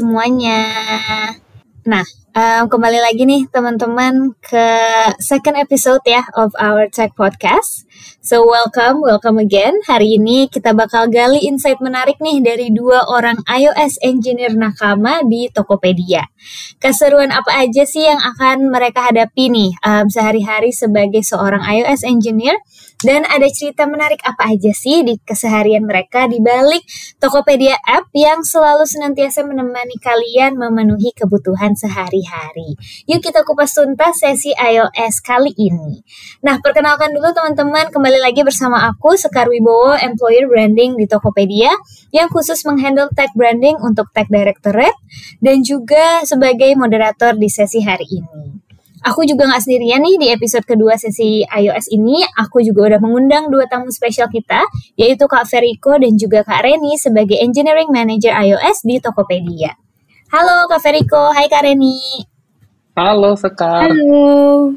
semuanya. Nah, um, kembali lagi nih teman-teman ke second episode ya of our Tech Podcast. So welcome, welcome again. Hari ini kita bakal gali insight menarik nih dari dua orang iOS engineer nakama di Tokopedia. Keseruan apa aja sih yang akan mereka hadapi nih um, sehari-hari sebagai seorang iOS engineer? Dan ada cerita menarik apa aja sih di keseharian mereka di balik Tokopedia app yang selalu senantiasa menemani kalian memenuhi kebutuhan sehari-hari. Yuk kita kupas tuntas sesi iOS kali ini. Nah, perkenalkan dulu teman-teman, kembali lagi bersama aku Sekar Wibowo, Employer Branding di Tokopedia yang khusus menghandle tech branding untuk Tech Directorate dan juga sebagai moderator di sesi hari ini. Aku juga nggak sendirian nih di episode kedua sesi iOS ini. Aku juga udah mengundang dua tamu spesial kita, yaitu Kak Veriko dan juga Kak Reni sebagai Engineering Manager iOS di Tokopedia. Halo Kak Veriko, hai Kak Reni. Halo Sekar. Halo.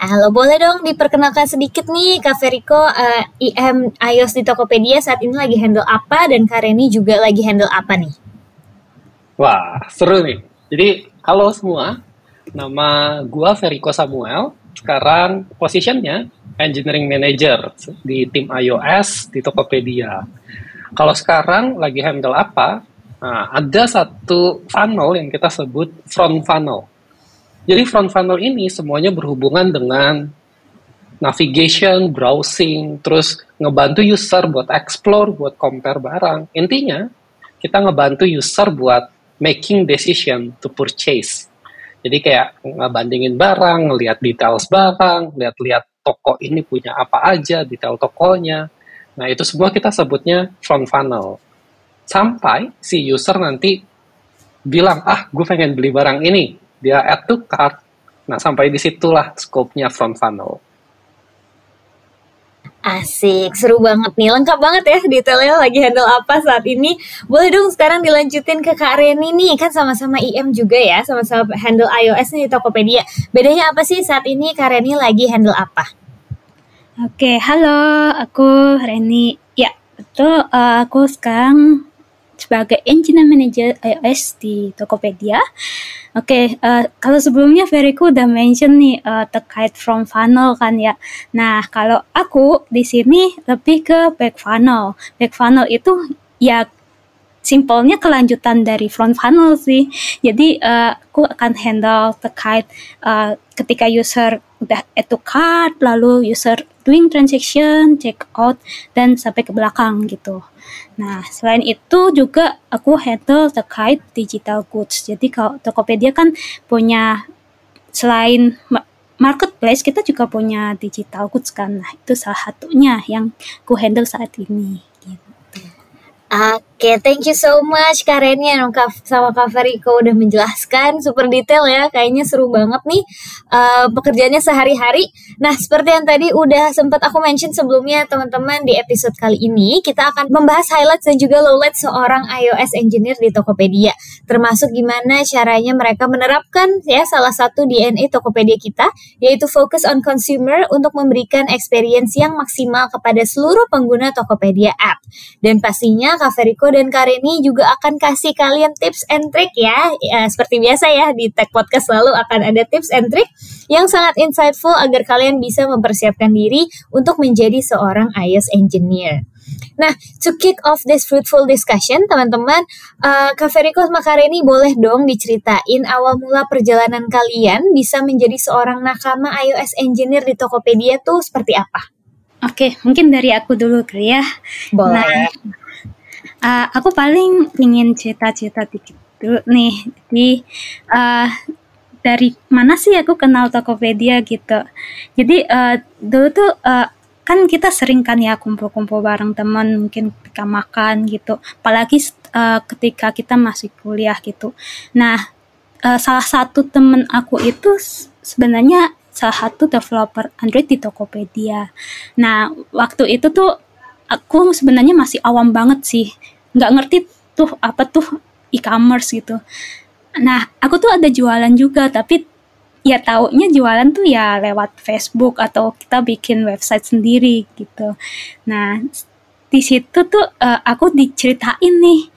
Halo, boleh dong diperkenalkan sedikit nih Kak Veriko, uh, IM iOS di Tokopedia saat ini lagi handle apa dan Kak Reni juga lagi handle apa nih? Wah, seru nih. Jadi, halo semua. Nama gua Veriko Samuel. Sekarang posisinya Engineering Manager di tim iOS di Tokopedia. Kalau sekarang lagi handle apa? Nah, ada satu funnel yang kita sebut front funnel. Jadi front funnel ini semuanya berhubungan dengan navigation, browsing, terus ngebantu user buat explore, buat compare barang. Intinya, kita ngebantu user buat making decision to purchase. Jadi kayak ngebandingin barang, ngelihat details barang, lihat-lihat toko ini punya apa aja, detail tokonya. Nah, itu semua kita sebutnya front funnel. Sampai si user nanti bilang, ah, gue pengen beli barang ini. Dia add to cart. Nah, sampai di situlah scope-nya front funnel. Asik, seru banget nih. Lengkap banget ya detailnya lagi handle apa saat ini. Boleh dong sekarang dilanjutin ke Kak Reni nih. Kan sama-sama IM juga ya, sama-sama handle iOS nih di Tokopedia. Bedanya apa sih saat ini Kak Reni lagi handle apa? Oke, halo, aku Reni. Ya, betul. Uh, aku sekarang sebagai Engineer Manager iOS di Tokopedia. Oke, okay, uh, kalau sebelumnya Veriku udah mention nih uh, terkait from funnel kan ya. Nah, kalau aku di sini lebih ke back funnel. Back funnel itu ya simpelnya kelanjutan dari front funnel sih. Jadi uh, aku akan handle terkait uh, ketika user udah add to cart, lalu user doing transaction, check out, dan sampai ke belakang gitu. Nah, selain itu juga aku handle terkait digital goods. Jadi kalau Tokopedia kan punya selain marketplace kita juga punya digital goods kan. Nah, itu salah satunya yang aku handle saat ini. Oke, okay, thank you so much Kak Reni yang sama Kak Veriko udah menjelaskan super detail ya. Kayaknya seru banget nih uh, pekerjaannya sehari-hari. Nah, seperti yang tadi udah sempat aku mention sebelumnya teman-teman di episode kali ini, kita akan membahas highlights dan juga lowlights seorang iOS engineer di Tokopedia. Termasuk gimana caranya mereka menerapkan ya salah satu DNA Tokopedia kita, yaitu focus on consumer untuk memberikan experience yang maksimal kepada seluruh pengguna Tokopedia app. Dan pastinya Kak Dan Kak Reni juga akan kasih kalian tips and trick ya. ya seperti biasa ya di Tech Podcast selalu akan ada tips and trick yang sangat insightful agar kalian bisa mempersiapkan diri untuk menjadi seorang iOS engineer. Nah, to kick off this fruitful discussion, teman-teman, uh, Kak Veriko sama Kak Reni boleh dong diceritain awal mula perjalanan kalian bisa menjadi seorang nakama iOS engineer di Tokopedia tuh seperti apa? Oke, mungkin dari aku dulu, ya. Boleh. Nah, uh, aku paling ingin cerita-cerita dikit dulu nih. Jadi uh, dari mana sih aku kenal Tokopedia gitu. Jadi uh, dulu tuh uh, kan kita sering kan ya kumpul-kumpul bareng teman mungkin ketika makan gitu. Apalagi uh, ketika kita masih kuliah gitu. Nah, uh, salah satu temen aku itu sebenarnya salah satu developer Android di Tokopedia. Nah, waktu itu tuh aku sebenarnya masih awam banget sih nggak ngerti tuh apa tuh e-commerce gitu nah aku tuh ada jualan juga tapi ya taunya jualan tuh ya lewat Facebook atau kita bikin website sendiri gitu nah di situ tuh uh, aku diceritain nih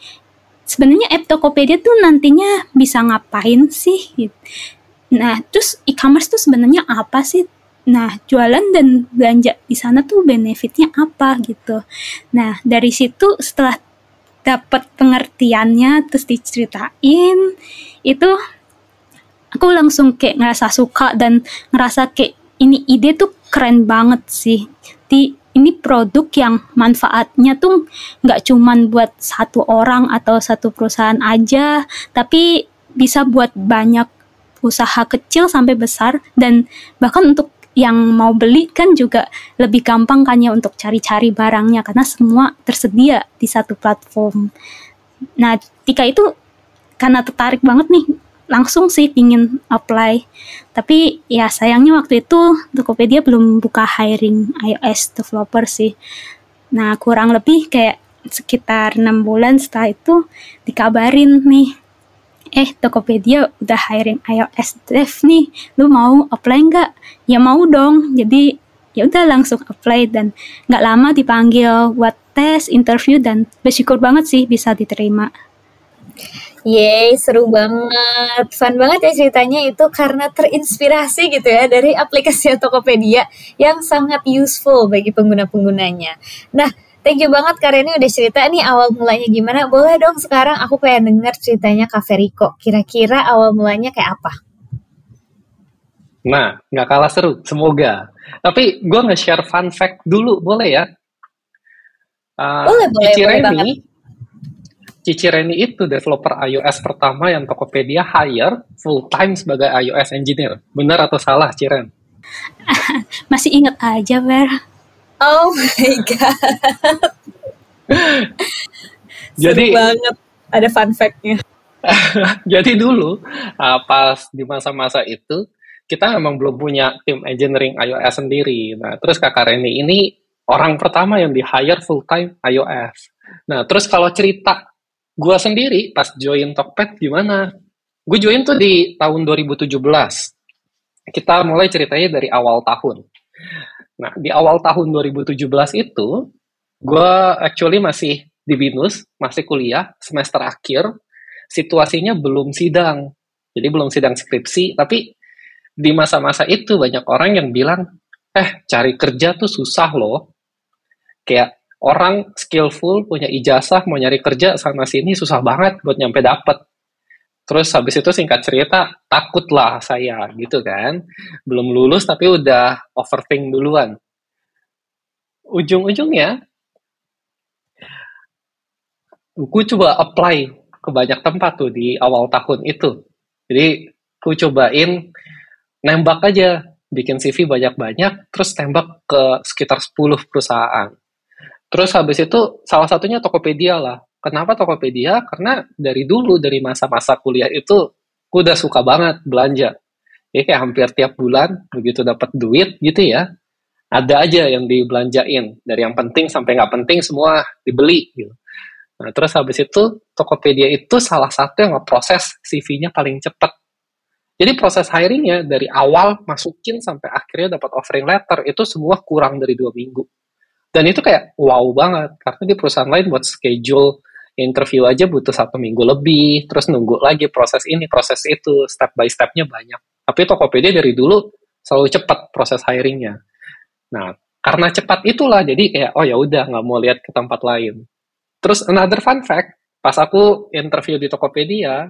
sebenarnya app Tokopedia tuh nantinya bisa ngapain sih? Nah, terus e-commerce tuh sebenarnya apa sih? Nah, jualan dan belanja di sana tuh benefitnya apa gitu. Nah, dari situ setelah dapat pengertiannya terus diceritain itu aku langsung kayak ngerasa suka dan ngerasa kayak ini ide tuh keren banget sih. Di ini produk yang manfaatnya tuh nggak cuman buat satu orang atau satu perusahaan aja, tapi bisa buat banyak usaha kecil sampai besar dan bahkan untuk yang mau beli kan juga lebih gampang kan ya untuk cari-cari barangnya karena semua tersedia di satu platform. Nah, ketika itu karena tertarik banget nih langsung sih pingin apply. Tapi ya sayangnya waktu itu Tokopedia belum buka hiring iOS developer sih. Nah kurang lebih kayak sekitar enam bulan setelah itu dikabarin nih, eh Tokopedia udah hiring iOS dev nih, lu mau apply nggak? Ya mau dong. Jadi ya udah langsung apply dan nggak lama dipanggil buat tes, interview dan bersyukur banget sih bisa diterima. Yeay, seru banget. Fun banget ya ceritanya itu karena terinspirasi gitu ya dari aplikasi Tokopedia yang sangat useful bagi pengguna-penggunanya. Nah, thank you banget karena ini udah cerita nih awal mulanya gimana. Boleh dong sekarang aku pengen denger ceritanya Kak Feriko. Kira-kira awal mulanya kayak apa? Nah, nggak kalah seru, semoga. Tapi gue nge-share fun fact dulu, boleh ya? Uh, boleh, boleh, boleh banget Cici Reni itu developer iOS pertama yang Tokopedia hire full time sebagai iOS engineer. Benar atau salah, Ciren? Masih ingat aja, Ber. Oh my god. Jadi banget ada fun fact-nya. jadi dulu uh, pas di masa-masa itu kita memang belum punya tim engineering iOS sendiri. Nah, terus Kakak Reni ini orang pertama yang di hire full time iOS. Nah, terus kalau cerita Gua sendiri pas join Tokped gimana? Gue join tuh di tahun 2017. Kita mulai ceritanya dari awal tahun. Nah, di awal tahun 2017 itu, gue actually masih di BINUS, masih kuliah, semester akhir, situasinya belum sidang. Jadi belum sidang skripsi, tapi di masa-masa itu banyak orang yang bilang, eh cari kerja tuh susah loh. Kayak orang skillful punya ijazah mau nyari kerja sana sini susah banget buat nyampe dapet terus habis itu singkat cerita takutlah saya gitu kan. Belum lulus tapi udah overthink duluan. Ujung-ujungnya gue coba apply ke banyak tempat tuh di awal tahun itu. Jadi gue cobain nembak aja bikin CV banyak-banyak terus tembak ke sekitar 10 perusahaan. Terus habis itu salah satunya Tokopedia lah. Kenapa Tokopedia? Karena dari dulu dari masa-masa kuliah itu gue udah suka banget belanja. Ya kayak hampir tiap bulan begitu dapat duit gitu ya. Ada aja yang dibelanjain dari yang penting sampai nggak penting semua dibeli gitu. Nah, terus habis itu Tokopedia itu salah satu yang ngeproses CV-nya paling cepat. Jadi proses hiringnya dari awal masukin sampai akhirnya dapat offering letter itu semua kurang dari dua minggu. Dan itu kayak wow banget, karena di perusahaan lain buat schedule interview aja butuh satu minggu lebih, terus nunggu lagi proses ini, proses itu, step by stepnya banyak. Tapi Tokopedia dari dulu selalu cepat proses hiringnya. Nah, karena cepat itulah, jadi kayak, oh ya udah nggak mau lihat ke tempat lain. Terus another fun fact, pas aku interview di Tokopedia,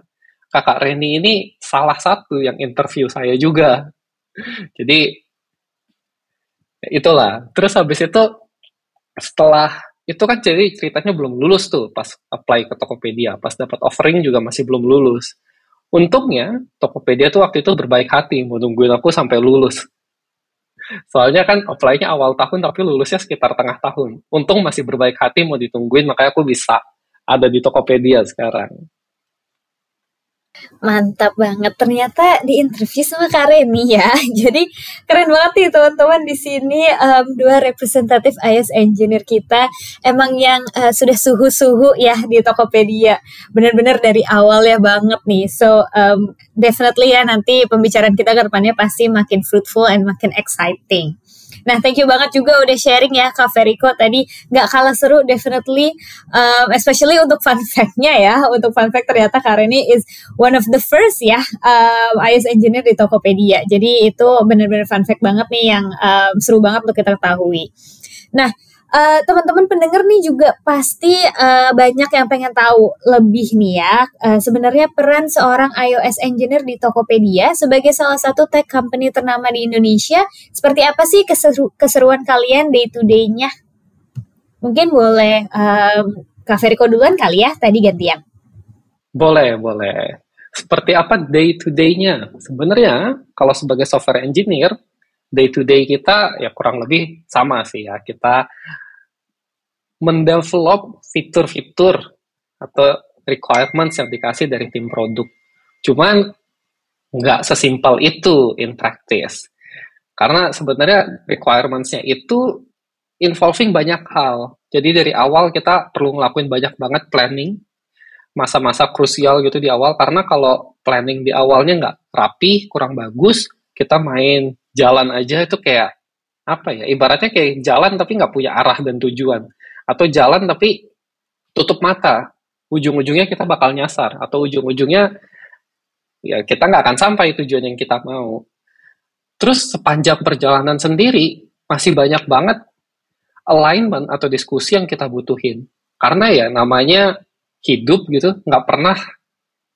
kakak Reni ini salah satu yang interview saya juga. Jadi, itulah. Terus habis itu setelah itu kan jadi ceritanya belum lulus tuh pas apply ke Tokopedia, pas dapat offering juga masih belum lulus. Untungnya Tokopedia tuh waktu itu berbaik hati mau nungguin aku sampai lulus. Soalnya kan apply-nya awal tahun tapi lulusnya sekitar tengah tahun. Untung masih berbaik hati mau ditungguin makanya aku bisa ada di Tokopedia sekarang. Mantap banget. Ternyata di interview sama Kak Reni ya. Jadi keren banget nih teman-teman di sini um, dua representatif iOS engineer kita emang yang uh, sudah suhu-suhu ya di Tokopedia. Benar-benar dari awal ya banget nih. So um, definitely ya nanti pembicaraan kita ke depannya pasti makin fruitful and makin exciting. Nah, thank you banget juga udah sharing ya Kak Veriko tadi nggak kalah seru definitely um, especially untuk fun fact-nya ya. Untuk fun fact ternyata Kak Reni is one of the first ya um, iOS engineer di Tokopedia. Jadi itu benar-benar fun fact banget nih yang um, seru banget untuk kita ketahui. Nah, Uh, teman-teman pendengar nih juga pasti uh, banyak yang pengen tahu lebih nih ya. Uh, sebenarnya peran seorang iOS engineer di Tokopedia sebagai salah satu tech company ternama di Indonesia, seperti apa sih keseru keseruan kalian day to day-nya? Mungkin boleh um, Kak Veriko duluan kali ya, tadi gantian. Boleh, boleh. Seperti apa day to day-nya? Sebenarnya kalau sebagai software engineer, day to day kita ya kurang lebih sama sih ya. Kita mendevelop fitur-fitur atau requirements yang dikasih dari tim produk. Cuman nggak sesimpel itu in practice. Karena sebenarnya requirements-nya itu involving banyak hal. Jadi dari awal kita perlu ngelakuin banyak banget planning, masa-masa krusial gitu di awal, karena kalau planning di awalnya nggak rapi, kurang bagus, kita main jalan aja itu kayak apa ya ibaratnya kayak jalan tapi nggak punya arah dan tujuan atau jalan tapi tutup mata. Ujung-ujungnya kita bakal nyasar. Atau ujung-ujungnya ya kita nggak akan sampai tujuan yang kita mau. Terus sepanjang perjalanan sendiri masih banyak banget alignment atau diskusi yang kita butuhin. Karena ya namanya hidup gitu nggak pernah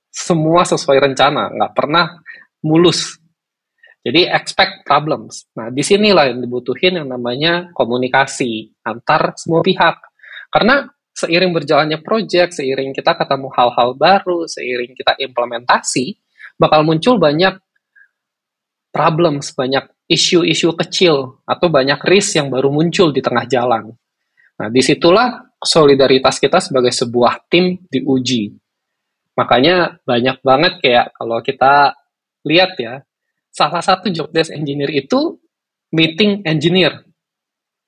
semua sesuai rencana. Nggak pernah mulus jadi expect problems. Nah, di sinilah yang dibutuhin yang namanya komunikasi antar semua pihak. Karena seiring berjalannya project, seiring kita ketemu hal-hal baru, seiring kita implementasi, bakal muncul banyak problems, banyak isu-isu kecil, atau banyak risk yang baru muncul di tengah jalan. Nah, di situlah solidaritas kita sebagai sebuah tim diuji. Makanya banyak banget kayak kalau kita lihat ya, salah satu job desk engineer itu meeting engineer.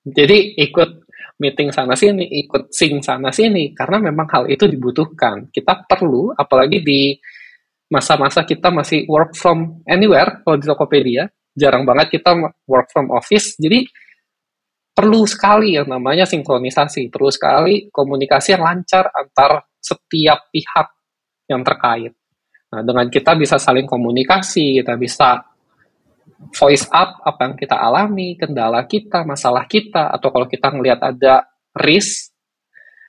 Jadi ikut meeting sana sini, ikut sing sana sini karena memang hal itu dibutuhkan. Kita perlu apalagi di masa-masa kita masih work from anywhere kalau di Tokopedia, jarang banget kita work from office. Jadi perlu sekali yang namanya sinkronisasi, perlu sekali komunikasi yang lancar antar setiap pihak yang terkait. Nah, dengan kita bisa saling komunikasi, kita bisa voice up apa yang kita alami, kendala kita, masalah kita, atau kalau kita ngelihat ada risk,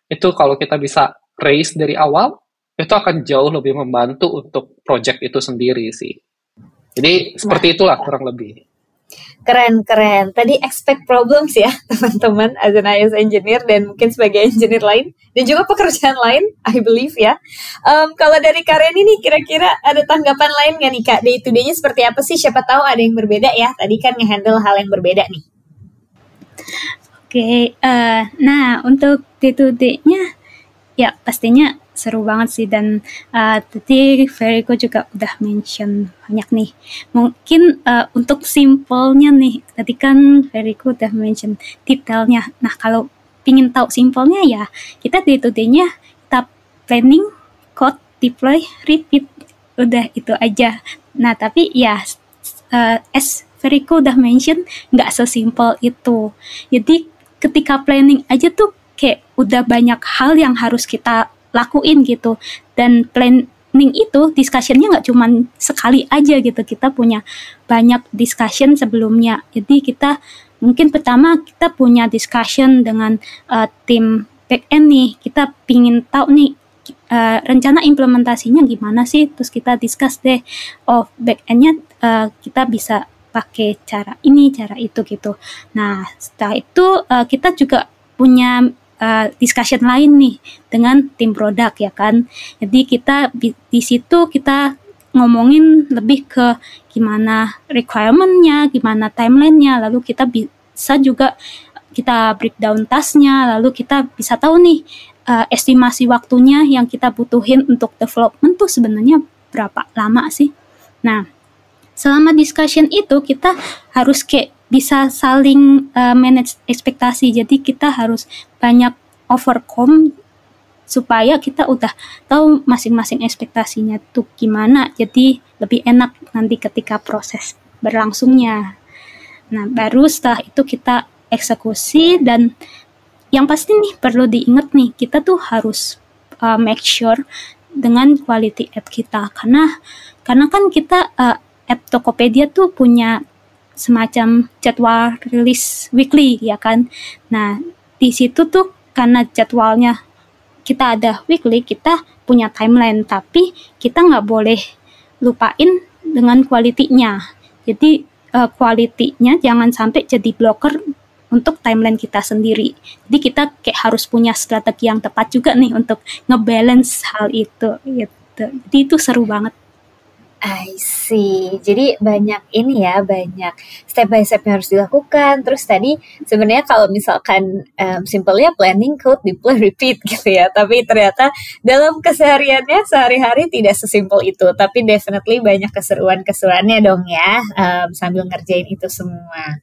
itu kalau kita bisa raise dari awal, itu akan jauh lebih membantu untuk project itu sendiri sih. Jadi seperti itulah kurang lebih. Keren, keren. Tadi expect problems ya, teman-teman, as an iOS engineer dan mungkin sebagai engineer lain. Dan juga pekerjaan lain, I believe ya. Um, kalau dari Karen ini kira-kira ada tanggapan lain nggak nih Kak? Day to day-nya seperti apa sih? Siapa tahu ada yang berbeda ya. Tadi kan nge-handle hal yang berbeda nih. Oke, okay, uh, eh, nah untuk day to day-nya ya pastinya seru banget sih dan uh, tadi Veriko juga udah mention banyak nih. Mungkin uh, untuk simpelnya nih, tadi kan Veriko udah mention detailnya. Nah kalau pingin tahu simpelnya ya kita day to day-nya planning, code, deploy, repeat. Udah itu aja. Nah tapi ya uh, as Veriko udah mention nggak sesimpel itu. Jadi ketika planning aja tuh kayak udah banyak hal yang harus kita lakuin gitu. Dan planning itu discussionnya nggak cuma sekali aja gitu. Kita punya banyak discussion sebelumnya. Jadi kita mungkin pertama kita punya discussion dengan uh, tim back end nih. Kita pingin tahu nih uh, rencana implementasinya gimana sih? Terus kita discuss deh oh back endnya uh, kita bisa pakai cara ini cara itu gitu. Nah setelah itu uh, kita juga punya uh, discussion lain nih dengan tim produk ya kan. Jadi kita di, situ kita ngomongin lebih ke gimana requirementnya, gimana timelinenya, lalu kita bisa juga kita breakdown tasnya, lalu kita bisa tahu nih uh, estimasi waktunya yang kita butuhin untuk development tuh sebenarnya berapa lama sih. Nah, selama discussion itu kita harus kayak bisa saling uh, manage ekspektasi. Jadi kita harus banyak overcome supaya kita udah tahu masing-masing ekspektasinya tuh gimana. Jadi lebih enak nanti ketika proses berlangsungnya. Nah, baru setelah itu kita eksekusi dan yang pasti nih perlu diingat nih, kita tuh harus uh, make sure dengan quality app kita karena karena kan kita uh, app Tokopedia tuh punya semacam jadwal rilis weekly ya kan. Nah, di situ tuh karena jadwalnya kita ada weekly, kita punya timeline, tapi kita nggak boleh lupain dengan kualitinya. Jadi uh, kualitinya jangan sampai jadi blocker untuk timeline kita sendiri. Jadi kita kayak harus punya strategi yang tepat juga nih untuk ngebalance hal itu gitu. Jadi itu seru banget. I see. Jadi banyak ini ya, banyak step by step yang harus dilakukan. Terus tadi sebenarnya kalau misalkan um, simpelnya planning code deploy repeat gitu ya. Tapi ternyata dalam kesehariannya sehari-hari tidak sesimpel itu. Tapi definitely banyak keseruan-keseruannya dong ya um, sambil ngerjain itu semua.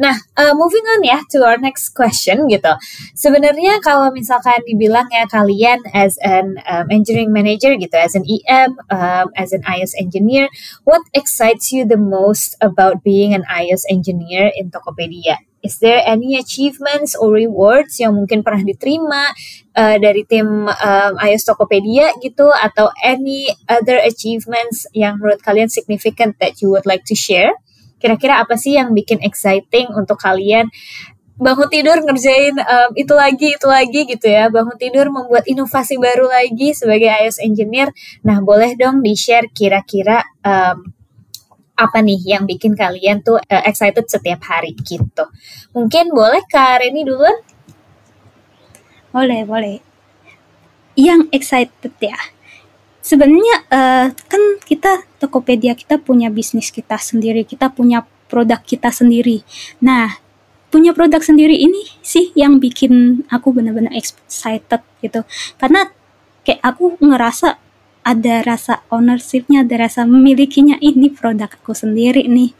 Nah, uh, moving on ya to our next question gitu. Sebenarnya kalau misalkan dibilang ya kalian as an um, engineering manager gitu, as an EM, um, as an iOS engineer, what excites you the most about being an iOS engineer in Tokopedia? Is there any achievements or rewards yang mungkin pernah diterima uh, dari tim um, iOS Tokopedia gitu atau any other achievements yang menurut kalian significant that you would like to share? Kira-kira apa sih yang bikin exciting untuk kalian? Bangun tidur ngerjain um, itu lagi itu lagi gitu ya. Bangun tidur membuat inovasi baru lagi sebagai iOS engineer. Nah boleh dong di share kira-kira um, apa nih yang bikin kalian tuh uh, excited setiap hari gitu. Mungkin boleh Kak Reni duluan? Boleh boleh. Yang excited ya sebenarnya uh, kan kita Tokopedia kita punya bisnis kita sendiri, kita punya produk kita sendiri. Nah, punya produk sendiri ini sih yang bikin aku benar-benar excited gitu. Karena kayak aku ngerasa ada rasa ownershipnya, ada rasa memilikinya ini produk aku sendiri nih.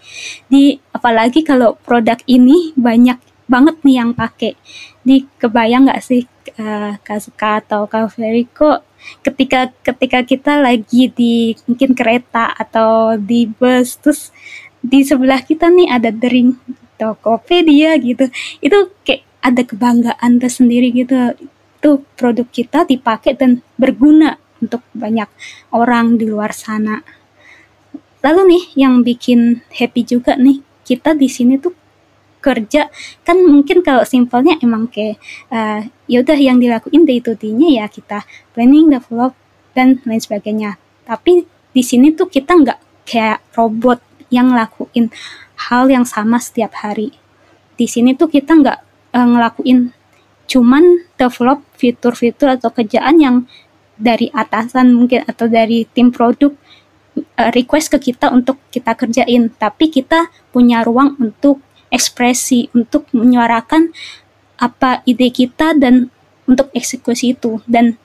Di apalagi kalau produk ini banyak banget nih yang pakai. Di kebayang nggak sih uh, Kak Suka atau Kak ketika ketika kita lagi di mungkin kereta atau di bus terus di sebelah kita nih ada dering Tokopedia gitu. Itu kayak ada kebanggaan tersendiri gitu. Itu produk kita dipakai dan berguna untuk banyak orang di luar sana. Lalu nih yang bikin happy juga nih kita di sini tuh kerja kan mungkin kalau simpelnya emang kayak uh, ya yang dilakuin day to day-nya ya kita planning, develop dan lain sebagainya. Tapi di sini tuh kita nggak kayak robot yang ngelakuin hal yang sama setiap hari. Di sini tuh kita nggak uh, ngelakuin cuman develop fitur-fitur atau kerjaan yang dari atasan mungkin atau dari tim produk uh, request ke kita untuk kita kerjain, tapi kita punya ruang untuk ekspresi untuk menyuarakan apa ide kita dan untuk eksekusi itu dan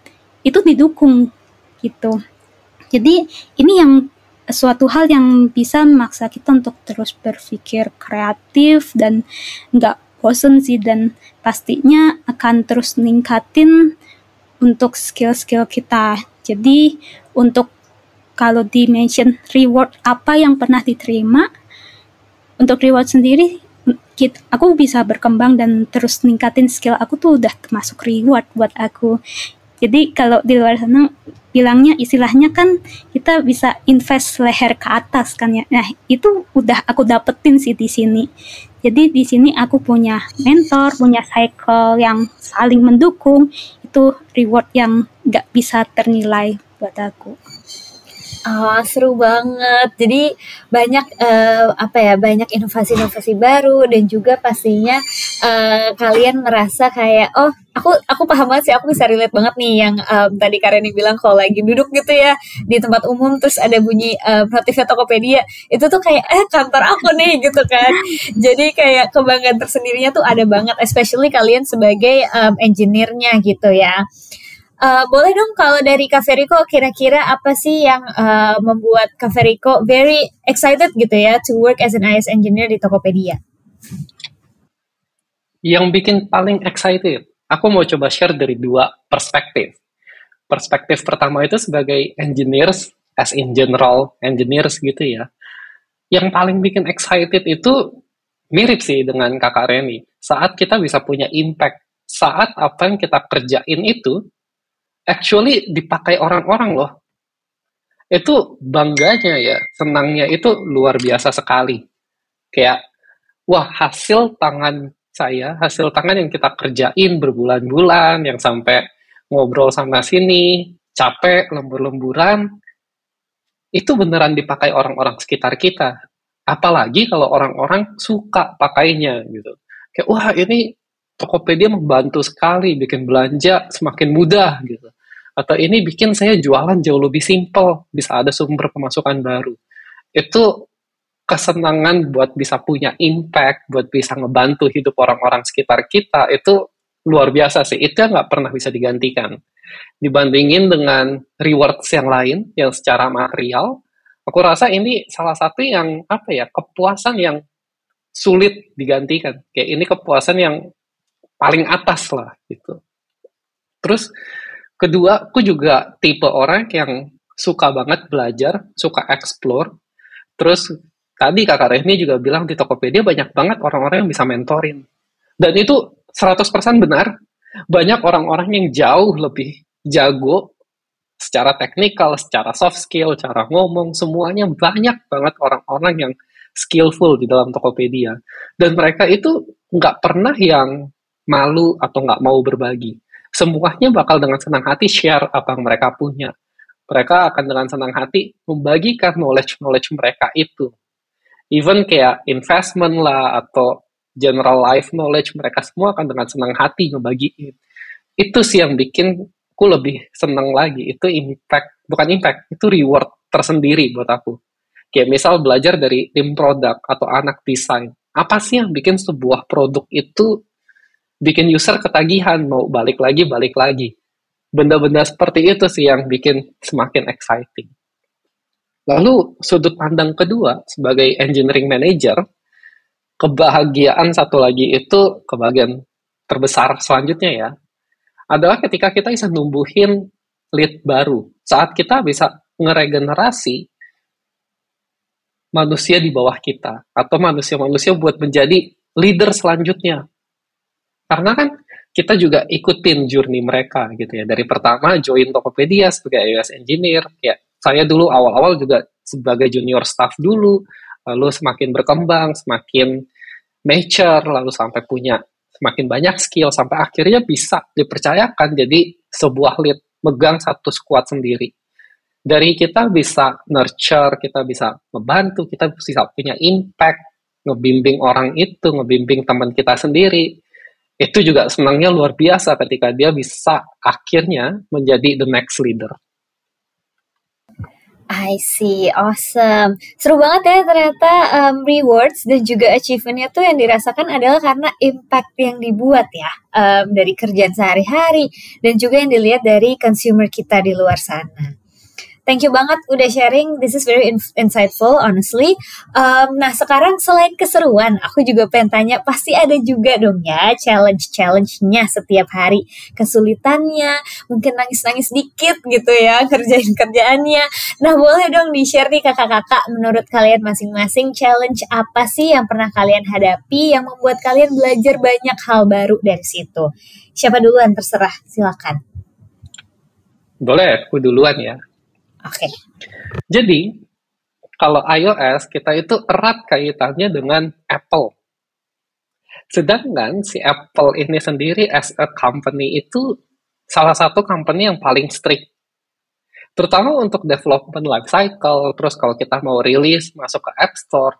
itu didukung gitu. Jadi ini yang suatu hal yang bisa memaksa kita untuk terus berpikir kreatif dan nggak bosen sih dan pastinya akan terus ningkatin untuk skill-skill kita. Jadi untuk kalau di mention reward apa yang pernah diterima untuk reward sendiri kita, aku bisa berkembang dan terus ningkatin skill aku tuh udah termasuk reward buat aku. Jadi kalau di luar sana bilangnya istilahnya kan kita bisa invest leher ke atas kan ya. Nah, itu udah aku dapetin sih di sini. Jadi di sini aku punya mentor, punya cycle yang saling mendukung. Itu reward yang gak bisa ternilai buat aku. Oh, seru banget. Jadi banyak uh, apa ya, banyak inovasi-inovasi baru dan juga pastinya uh, kalian merasa kayak oh, aku aku paham banget sih, aku bisa relate banget nih yang um, tadi Kareni bilang kalau lagi duduk gitu ya di tempat umum terus ada bunyi uh, notifnya Tokopedia, itu tuh kayak eh kantor aku nih gitu kan. Jadi kayak kebanggaan tersendirinya tuh ada banget especially kalian sebagai um, engineer-nya gitu ya. Uh, boleh dong kalau dari Kak kira-kira apa sih yang uh, membuat Kak very excited gitu ya to work as an IS engineer di Tokopedia? Yang bikin paling excited, aku mau coba share dari dua perspektif. Perspektif pertama itu sebagai engineers, as in general engineers gitu ya. Yang paling bikin excited itu mirip sih dengan kakak Reni. Saat kita bisa punya impact, saat apa yang kita kerjain itu, actually dipakai orang-orang loh. Itu bangganya ya, senangnya itu luar biasa sekali. Kayak, wah hasil tangan saya, hasil tangan yang kita kerjain berbulan-bulan, yang sampai ngobrol sama sini, capek, lembur-lemburan, itu beneran dipakai orang-orang sekitar kita. Apalagi kalau orang-orang suka pakainya gitu. Kayak wah ini Tokopedia membantu sekali bikin belanja semakin mudah gitu. Atau ini bikin saya jualan jauh lebih simpel, bisa ada sumber pemasukan baru. Itu kesenangan buat bisa punya impact, buat bisa ngebantu hidup orang-orang sekitar kita, itu luar biasa sih. Itu nggak pernah bisa digantikan dibandingin dengan rewards yang lain yang secara material, aku rasa ini salah satu yang apa ya kepuasan yang sulit digantikan. Kayak ini kepuasan yang paling atas lah gitu. Terus kedua, aku juga tipe orang yang suka banget belajar, suka explore. Terus tadi kakak Rehni juga bilang di Tokopedia banyak banget orang-orang yang bisa mentorin. Dan itu 100% benar. Banyak orang-orang yang jauh lebih jago secara teknikal, secara soft skill, cara ngomong, semuanya banyak banget orang-orang yang skillful di dalam Tokopedia. Dan mereka itu nggak pernah yang malu atau nggak mau berbagi. Semuanya bakal dengan senang hati share apa yang mereka punya. Mereka akan dengan senang hati membagikan knowledge-knowledge mereka itu. Even kayak investment lah atau general life knowledge mereka semua akan dengan senang hati ngebagiin. Itu sih yang bikin aku lebih seneng lagi itu impact bukan impact itu reward tersendiri buat aku kayak misal belajar dari tim produk atau anak desain apa sih yang bikin sebuah produk itu bikin user ketagihan mau balik lagi balik lagi benda-benda seperti itu sih yang bikin semakin exciting lalu sudut pandang kedua sebagai engineering manager kebahagiaan satu lagi itu kebahagiaan terbesar selanjutnya ya adalah ketika kita bisa numbuhin lead baru. Saat kita bisa ngeregenerasi manusia di bawah kita atau manusia-manusia buat menjadi leader selanjutnya. Karena kan kita juga ikutin journey mereka gitu ya. Dari pertama join Tokopedia sebagai iOS engineer, ya saya dulu awal-awal juga sebagai junior staff dulu, lalu semakin berkembang, semakin mature, lalu sampai punya semakin banyak skill sampai akhirnya bisa dipercayakan jadi sebuah lead megang satu squad sendiri. Dari kita bisa nurture, kita bisa membantu, kita bisa punya impact, ngebimbing orang itu, ngebimbing teman kita sendiri. Itu juga senangnya luar biasa ketika dia bisa akhirnya menjadi the next leader. I see, awesome. Seru banget ya ternyata um, rewards dan juga achievementnya tuh yang dirasakan adalah karena impact yang dibuat ya um, dari kerjaan sehari-hari dan juga yang dilihat dari consumer kita di luar sana. Thank you banget udah sharing. This is very insightful, honestly. Um, nah, sekarang selain keseruan, aku juga pengen tanya, pasti ada juga dong ya challenge-challenge-nya setiap hari. Kesulitannya, mungkin nangis-nangis dikit gitu ya, kerjain kerjaannya. Nah, boleh dong di-share nih kakak-kakak, menurut kalian masing-masing challenge apa sih yang pernah kalian hadapi yang membuat kalian belajar banyak hal baru dari situ? Siapa duluan? Terserah, silakan. Boleh, aku duluan ya. Oke. Okay. Jadi, kalau iOS kita itu erat kaitannya dengan Apple. Sedangkan si Apple ini sendiri as a company itu salah satu company yang paling strict. Terutama untuk development life cycle, terus kalau kita mau rilis masuk ke App Store,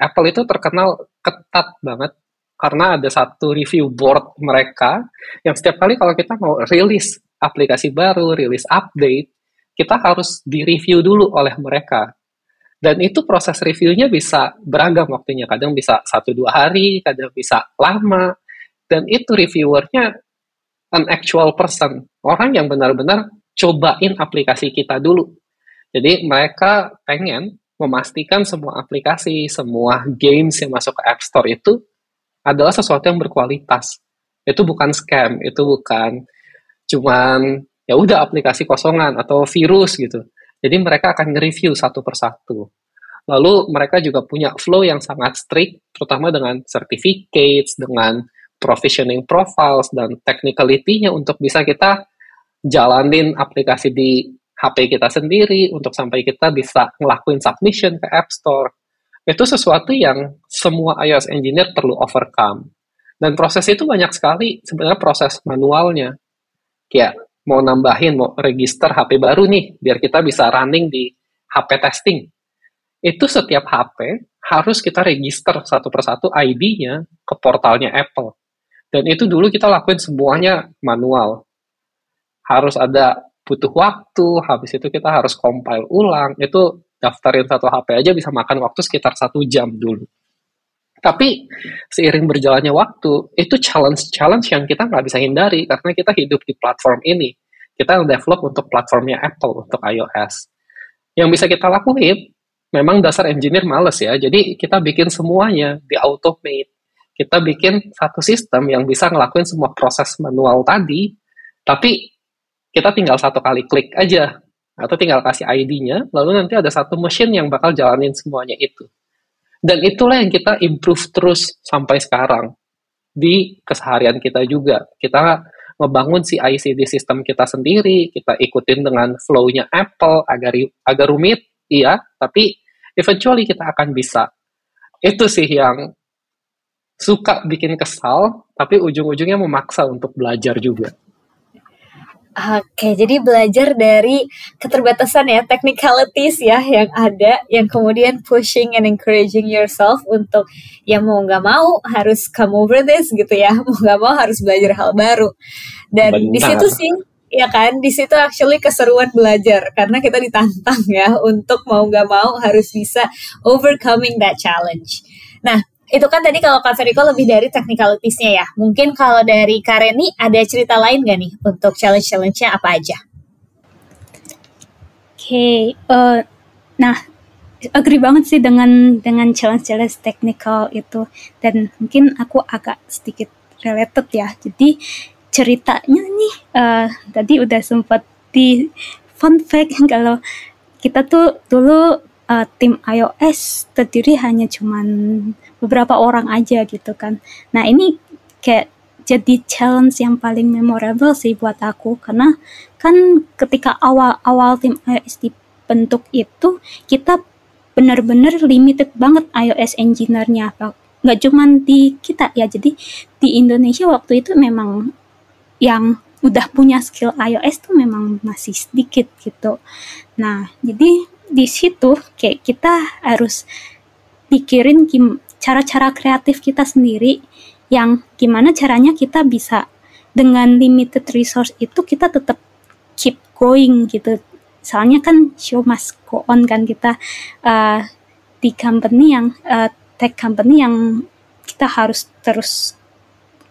Apple itu terkenal ketat banget karena ada satu review board mereka yang setiap kali kalau kita mau rilis aplikasi baru, rilis update, kita harus direview dulu oleh mereka. Dan itu proses reviewnya bisa beragam waktunya. Kadang bisa satu dua hari, kadang bisa lama. Dan itu reviewernya an actual person. Orang yang benar-benar cobain aplikasi kita dulu. Jadi mereka pengen memastikan semua aplikasi, semua games yang masuk ke App Store itu adalah sesuatu yang berkualitas. Itu bukan scam, itu bukan cuman ya udah aplikasi kosongan atau virus gitu. Jadi mereka akan nge-review satu persatu. Lalu mereka juga punya flow yang sangat strict terutama dengan certificates, dengan provisioning profiles, dan technicality-nya untuk bisa kita jalanin aplikasi di HP kita sendiri, untuk sampai kita bisa ngelakuin submission ke App Store. Itu sesuatu yang semua iOS engineer perlu overcome. Dan proses itu banyak sekali sebenarnya proses manualnya. Kayak mau nambahin, mau register HP baru nih, biar kita bisa running di HP testing. Itu setiap HP harus kita register satu persatu ID-nya ke portalnya Apple. Dan itu dulu kita lakuin semuanya manual. Harus ada butuh waktu, habis itu kita harus compile ulang. Itu daftarin satu HP aja bisa makan waktu sekitar satu jam dulu. Tapi seiring berjalannya waktu, itu challenge-challenge yang kita nggak bisa hindari karena kita hidup di platform ini. Kita develop untuk platformnya Apple, untuk iOS. Yang bisa kita lakuin, memang dasar engineer males ya, jadi kita bikin semuanya di automate. Kita bikin satu sistem yang bisa ngelakuin semua proses manual tadi, tapi kita tinggal satu kali klik aja, atau tinggal kasih ID-nya, lalu nanti ada satu mesin yang bakal jalanin semuanya itu. Dan itulah yang kita improve terus sampai sekarang di keseharian kita juga. Kita ngebangun si ICD sistem kita sendiri, kita ikutin dengan flow-nya Apple agar agak rumit, iya, tapi eventually kita akan bisa. Itu sih yang suka bikin kesal, tapi ujung-ujungnya memaksa untuk belajar juga. Oke, jadi belajar dari keterbatasan ya, technicalities ya yang ada, yang kemudian pushing and encouraging yourself untuk ya mau nggak mau harus come over this gitu ya, mau nggak mau harus belajar hal baru. Dan di situ sih, ya kan, di situ actually keseruan belajar karena kita ditantang ya untuk mau nggak mau harus bisa overcoming that challenge. Nah, itu kan tadi kalau Kak Feriko lebih dari technicalitiesnya ya. Mungkin kalau dari Kareni ada cerita lain gak nih untuk challenge-challenge-nya apa aja? Oke, okay, uh, eh, nah agree banget sih dengan dengan challenge-challenge technical itu dan mungkin aku agak sedikit related ya. Jadi ceritanya nih uh, tadi udah sempat di fun fact kalau kita tuh dulu uh, tim iOS terdiri hanya cuman beberapa orang aja gitu kan. Nah ini kayak jadi challenge yang paling memorable sih buat aku. Karena kan ketika awal-awal tim iOS dibentuk itu kita benar-benar limited banget iOS engineer-nya. Nggak cuman di kita ya jadi di Indonesia waktu itu memang yang udah punya skill iOS tuh memang masih sedikit gitu. Nah jadi di situ kayak kita harus pikirin cara-cara kreatif kita sendiri yang gimana caranya kita bisa dengan limited resource itu kita tetap keep going gitu. Soalnya kan show must go on kan kita uh, di company yang uh, tech company yang kita harus terus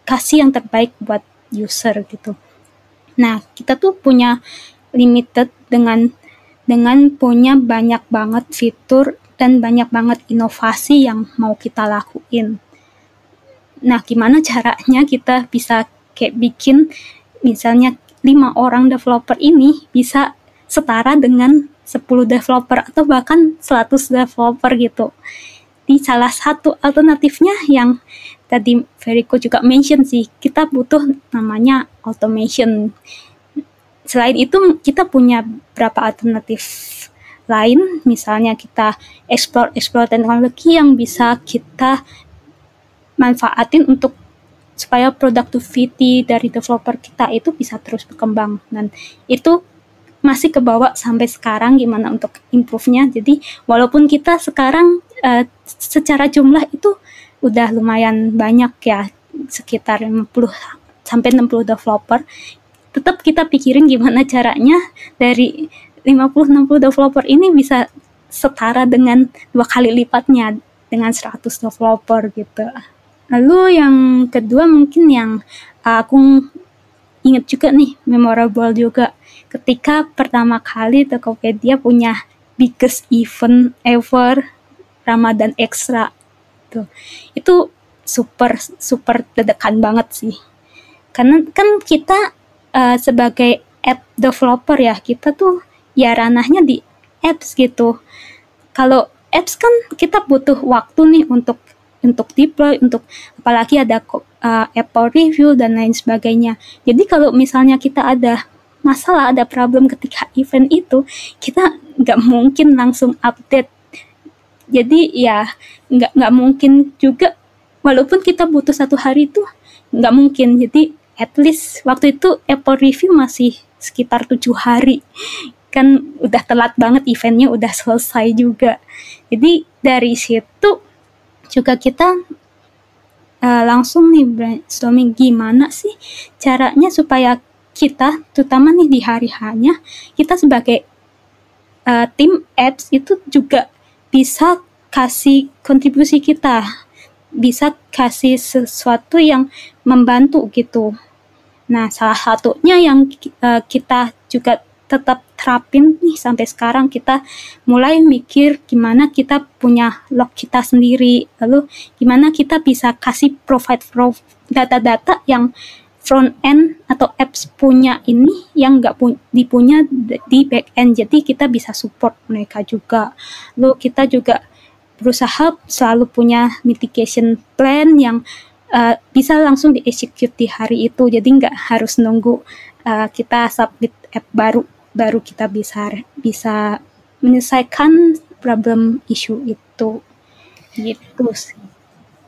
kasih yang terbaik buat user gitu. Nah, kita tuh punya limited dengan dengan punya banyak banget fitur dan banyak banget inovasi yang mau kita lakuin. Nah, gimana caranya kita bisa kayak bikin misalnya lima orang developer ini bisa setara dengan 10 developer atau bahkan 100 developer gitu. Di salah satu alternatifnya yang tadi Veriko juga mention sih, kita butuh namanya automation selain itu kita punya berapa alternatif lain misalnya kita explore explore teknologi yang bisa kita manfaatin untuk supaya productivity dari developer kita itu bisa terus berkembang. Dan itu masih kebawa sampai sekarang gimana untuk improve-nya. Jadi walaupun kita sekarang uh, secara jumlah itu udah lumayan banyak ya sekitar 50 sampai 60 developer tetap kita pikirin gimana caranya dari 50-60 developer ini bisa setara dengan dua kali lipatnya dengan 100 developer gitu. Lalu yang kedua mungkin yang aku ingat juga nih memorable juga ketika pertama kali Tokopedia punya biggest event ever Ramadan Extra tuh. Itu super super dedekan banget sih. Karena kan kita uh, sebagai app developer ya kita tuh ya ranahnya di apps gitu. Kalau apps kan kita butuh waktu nih untuk untuk deploy, untuk apalagi ada uh, Apple review dan lain sebagainya. Jadi kalau misalnya kita ada masalah, ada problem ketika event itu, kita nggak mungkin langsung update. Jadi ya nggak nggak mungkin juga, walaupun kita butuh satu hari itu nggak mungkin. Jadi at least waktu itu Apple review masih sekitar tujuh hari kan udah telat banget eventnya udah selesai juga. Jadi dari situ juga kita uh, langsung nih brainstorming gimana sih caranya supaya kita terutama nih di hari hanya kita sebagai uh, tim apps itu juga bisa kasih kontribusi kita bisa kasih sesuatu yang membantu gitu. Nah salah satunya yang uh, kita juga tetap terapin nih sampai sekarang. Kita mulai mikir gimana kita punya log kita sendiri. Lalu gimana kita bisa kasih provide data-data yang front end atau apps punya ini yang nggak pu dipunya di back end. Jadi kita bisa support mereka juga. Lalu kita juga berusaha selalu punya mitigation plan yang uh, bisa langsung di execute di hari itu. Jadi nggak harus nunggu uh, kita submit app baru baru kita bisa bisa menyelesaikan problem isu itu gitu sih.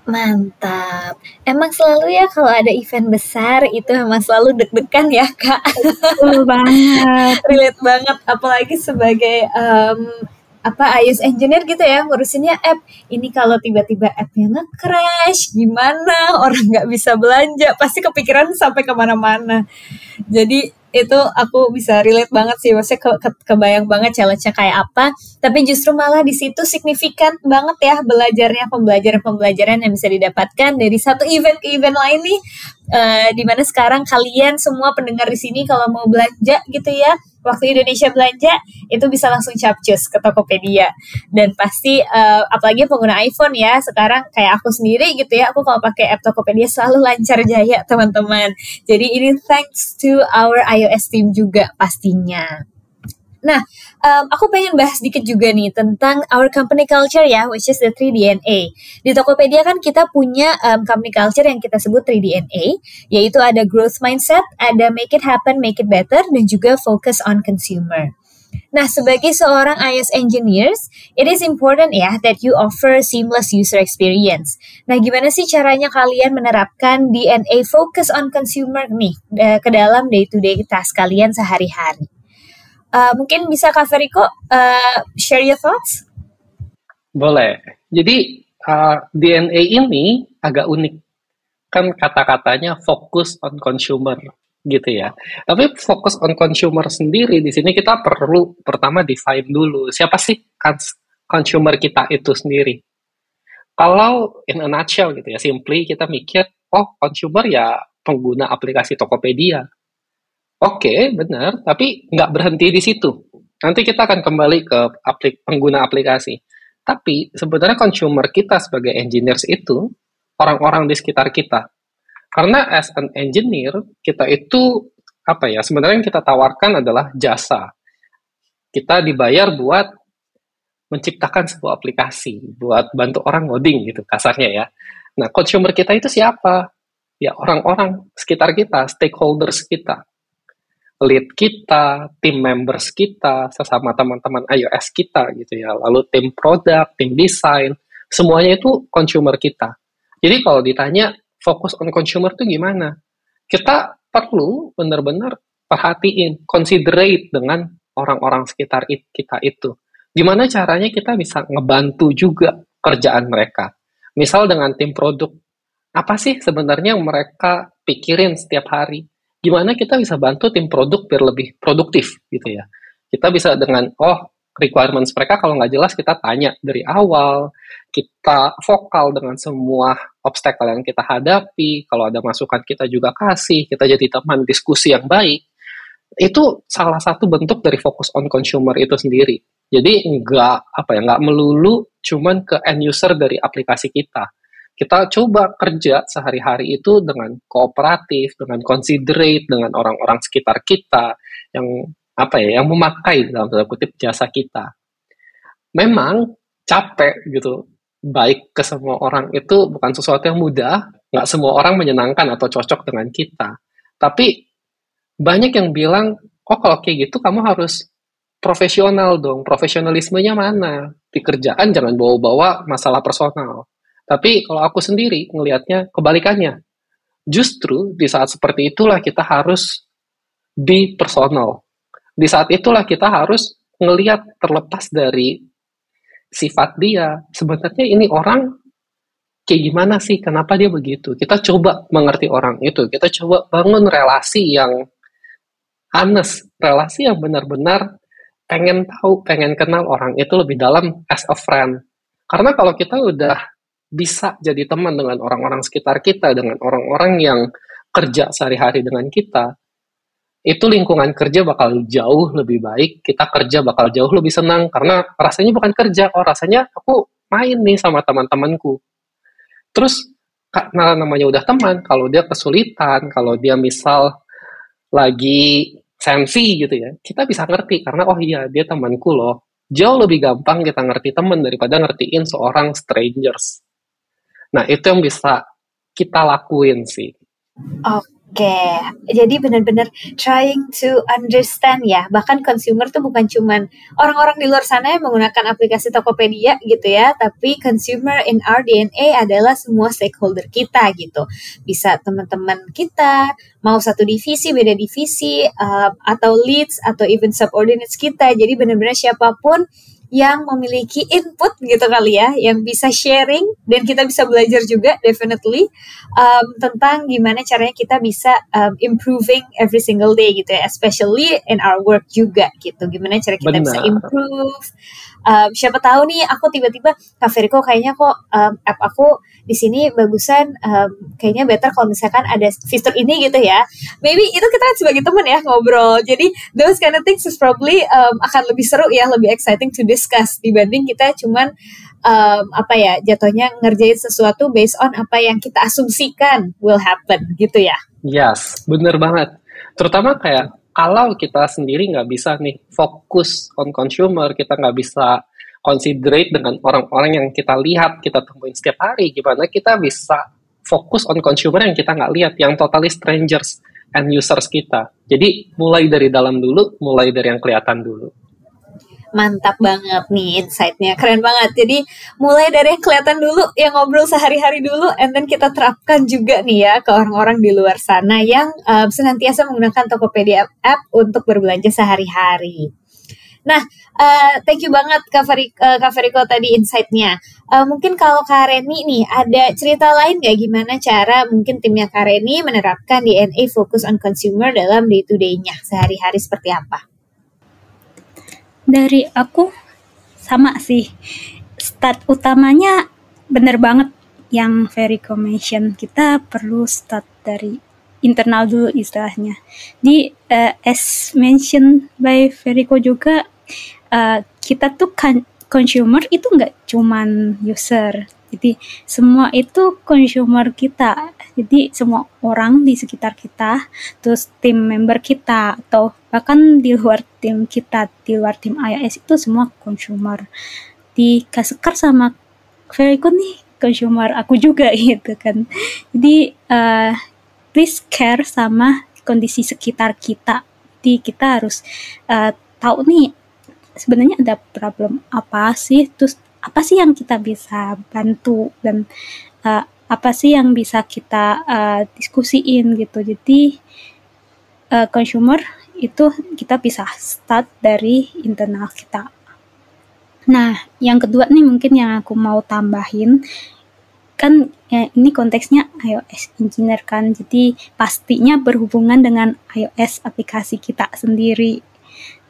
Mantap. Emang selalu ya kalau ada event besar itu emang selalu deg-degan ya kak. Betul banget. Relate banget. Apalagi sebagai um, apa iOS engineer gitu ya ngurusinnya app. Ini kalau tiba-tiba appnya nge-crash gimana? Orang nggak bisa belanja. Pasti kepikiran sampai ke mana-mana. Jadi itu aku bisa relate banget sih maksudnya ke, ke, kebayang banget challenge-nya kayak apa. Tapi justru malah di situ signifikan banget ya belajarnya pembelajaran-pembelajaran yang bisa didapatkan dari satu event ke event lain nih uh, di mana sekarang kalian semua pendengar di sini kalau mau belanja gitu ya waktu Indonesia belanja itu bisa langsung capcus ke Tokopedia. Dan pasti uh, apalagi pengguna iPhone ya sekarang kayak aku sendiri gitu ya aku kalau pakai app Tokopedia selalu lancar jaya teman-teman. Jadi ini thanks to our iOS team juga pastinya Nah, um, aku pengen bahas dikit juga nih tentang our company culture ya, which is the 3DNA. Di Tokopedia kan kita punya um, company culture yang kita sebut 3DNA, yaitu ada growth mindset, ada make it happen, make it better, dan juga focus on consumer. Nah, sebagai seorang iOS engineers, it is important ya that you offer seamless user experience. Nah, gimana sih caranya kalian menerapkan DNA focus on consumer nih eh, ke dalam day-to-day -day task kalian sehari-hari? Uh, mungkin bisa Kak Feriko uh, share your thoughts? Boleh. Jadi uh, DNA ini agak unik. Kan kata-katanya fokus on consumer gitu ya. Tapi fokus on consumer sendiri di sini kita perlu pertama define dulu siapa sih consumer kita itu sendiri. Kalau in a nutshell gitu ya, simply kita mikir, oh consumer ya pengguna aplikasi Tokopedia, Oke, benar, tapi nggak berhenti di situ. Nanti kita akan kembali ke aplik pengguna aplikasi. Tapi sebenarnya consumer kita sebagai engineers itu orang-orang di sekitar kita. Karena as an engineer, kita itu apa ya, sebenarnya yang kita tawarkan adalah jasa. Kita dibayar buat menciptakan sebuah aplikasi, buat bantu orang ngoding gitu kasarnya ya. Nah, consumer kita itu siapa? Ya orang-orang sekitar kita, stakeholders kita lead kita, tim members kita, sesama teman-teman iOS kita gitu ya, lalu tim produk, tim desain, semuanya itu consumer kita. Jadi kalau ditanya fokus on consumer itu gimana? Kita perlu benar-benar perhatiin, considerate dengan orang-orang sekitar kita itu. Gimana caranya kita bisa ngebantu juga kerjaan mereka. Misal dengan tim produk, apa sih sebenarnya mereka pikirin setiap hari? Gimana kita bisa bantu tim produk biar lebih produktif gitu ya. Kita bisa dengan oh requirements mereka kalau nggak jelas kita tanya dari awal, kita vokal dengan semua obstacle yang kita hadapi, kalau ada masukan kita juga kasih, kita jadi teman diskusi yang baik. Itu salah satu bentuk dari fokus on consumer itu sendiri. Jadi nggak apa ya nggak melulu cuman ke end user dari aplikasi kita kita coba kerja sehari-hari itu dengan kooperatif, dengan considerate dengan orang-orang sekitar kita yang apa ya, yang memakai dalam tanda kutip jasa kita. Memang capek gitu. baik ke semua orang itu bukan sesuatu yang mudah, nggak semua orang menyenangkan atau cocok dengan kita. Tapi banyak yang bilang, oh kalau kayak gitu kamu harus profesional dong. Profesionalismenya mana? Di kerjaan jangan bawa-bawa masalah personal. Tapi kalau aku sendiri ngelihatnya kebalikannya. Justru di saat seperti itulah kita harus be personal. Di saat itulah kita harus ngelihat terlepas dari sifat dia, sebenarnya ini orang kayak gimana sih, kenapa dia begitu. Kita coba mengerti orang itu, kita coba bangun relasi yang honest, relasi yang benar-benar pengen tahu, pengen kenal orang itu lebih dalam as a friend. Karena kalau kita udah bisa jadi teman dengan orang-orang sekitar kita, dengan orang-orang yang kerja sehari-hari dengan kita, itu lingkungan kerja bakal jauh lebih baik, kita kerja bakal jauh lebih senang karena rasanya bukan kerja, oh rasanya aku main nih sama teman-temanku. Terus karena namanya udah teman, kalau dia kesulitan, kalau dia misal lagi sensi gitu ya, kita bisa ngerti karena oh iya dia temanku loh. Jauh lebih gampang kita ngerti teman daripada ngertiin seorang strangers. Nah itu yang bisa kita lakuin sih. Oke, jadi benar-benar trying to understand ya. Bahkan consumer tuh bukan cuman orang-orang di luar sana yang menggunakan aplikasi Tokopedia gitu ya, tapi consumer in our DNA adalah semua stakeholder kita gitu. Bisa teman-teman kita, mau satu divisi, beda divisi, uh, atau leads, atau even subordinates kita. Jadi benar-benar siapa pun yang memiliki input gitu kali ya, yang bisa sharing dan kita bisa belajar juga definitely um, tentang gimana caranya kita bisa um, improving every single day gitu ya, especially in our work juga gitu. Gimana cara kita Benar. bisa improve. Um, siapa tahu nih aku tiba-tiba Kak kayaknya kok um, app aku di sini bagusan um, kayaknya better kalau misalkan ada fitur ini gitu ya maybe itu kita sebagai teman ya ngobrol jadi those kind of things is probably um, akan lebih seru ya lebih exciting to discuss dibanding kita cuman um, apa ya jatuhnya ngerjain sesuatu based on apa yang kita asumsikan will happen gitu ya yes bener banget terutama kayak kalau kita sendiri nggak bisa nih fokus on consumer, kita nggak bisa considerate dengan orang-orang yang kita lihat, kita temuin setiap hari, gimana kita bisa fokus on consumer yang kita nggak lihat, yang totally strangers and users kita. Jadi mulai dari dalam dulu, mulai dari yang kelihatan dulu. Mantap banget nih insight-nya, keren banget. Jadi mulai dari kelihatan dulu, yang ngobrol sehari-hari dulu, and then kita terapkan juga nih ya ke orang-orang di luar sana yang um, senantiasa menggunakan Tokopedia app untuk berbelanja sehari-hari. Nah, uh, thank you banget Kak, uh, Kak Feriko tadi insight-nya. Uh, mungkin kalau Kak Reni nih, ada cerita lain nggak gimana cara mungkin timnya Kak Reni menerapkan DNA Focus on Consumer dalam day-to-day-nya, sehari-hari seperti apa? Dari aku, sama sih. Start utamanya bener banget yang Veriko mention. Kita perlu start dari internal dulu istilahnya. Di uh, as mentioned by Veriko juga uh, kita tuh kan consumer itu nggak cuman user jadi semua itu consumer kita. Jadi semua orang di sekitar kita terus tim member kita atau bahkan di luar tim kita di luar tim iOS itu semua consumer. Di Kasekar sama good nih consumer aku juga gitu kan. Jadi uh, please care sama kondisi sekitar kita. Jadi kita harus uh, tahu nih sebenarnya ada problem apa sih? Terus apa sih yang kita bisa bantu dan uh, apa sih yang bisa kita uh, diskusiin gitu. Jadi uh, consumer itu kita bisa start dari internal kita. Nah yang kedua nih mungkin yang aku mau tambahin kan ya, ini konteksnya iOS engineer kan. Jadi pastinya berhubungan dengan iOS aplikasi kita sendiri.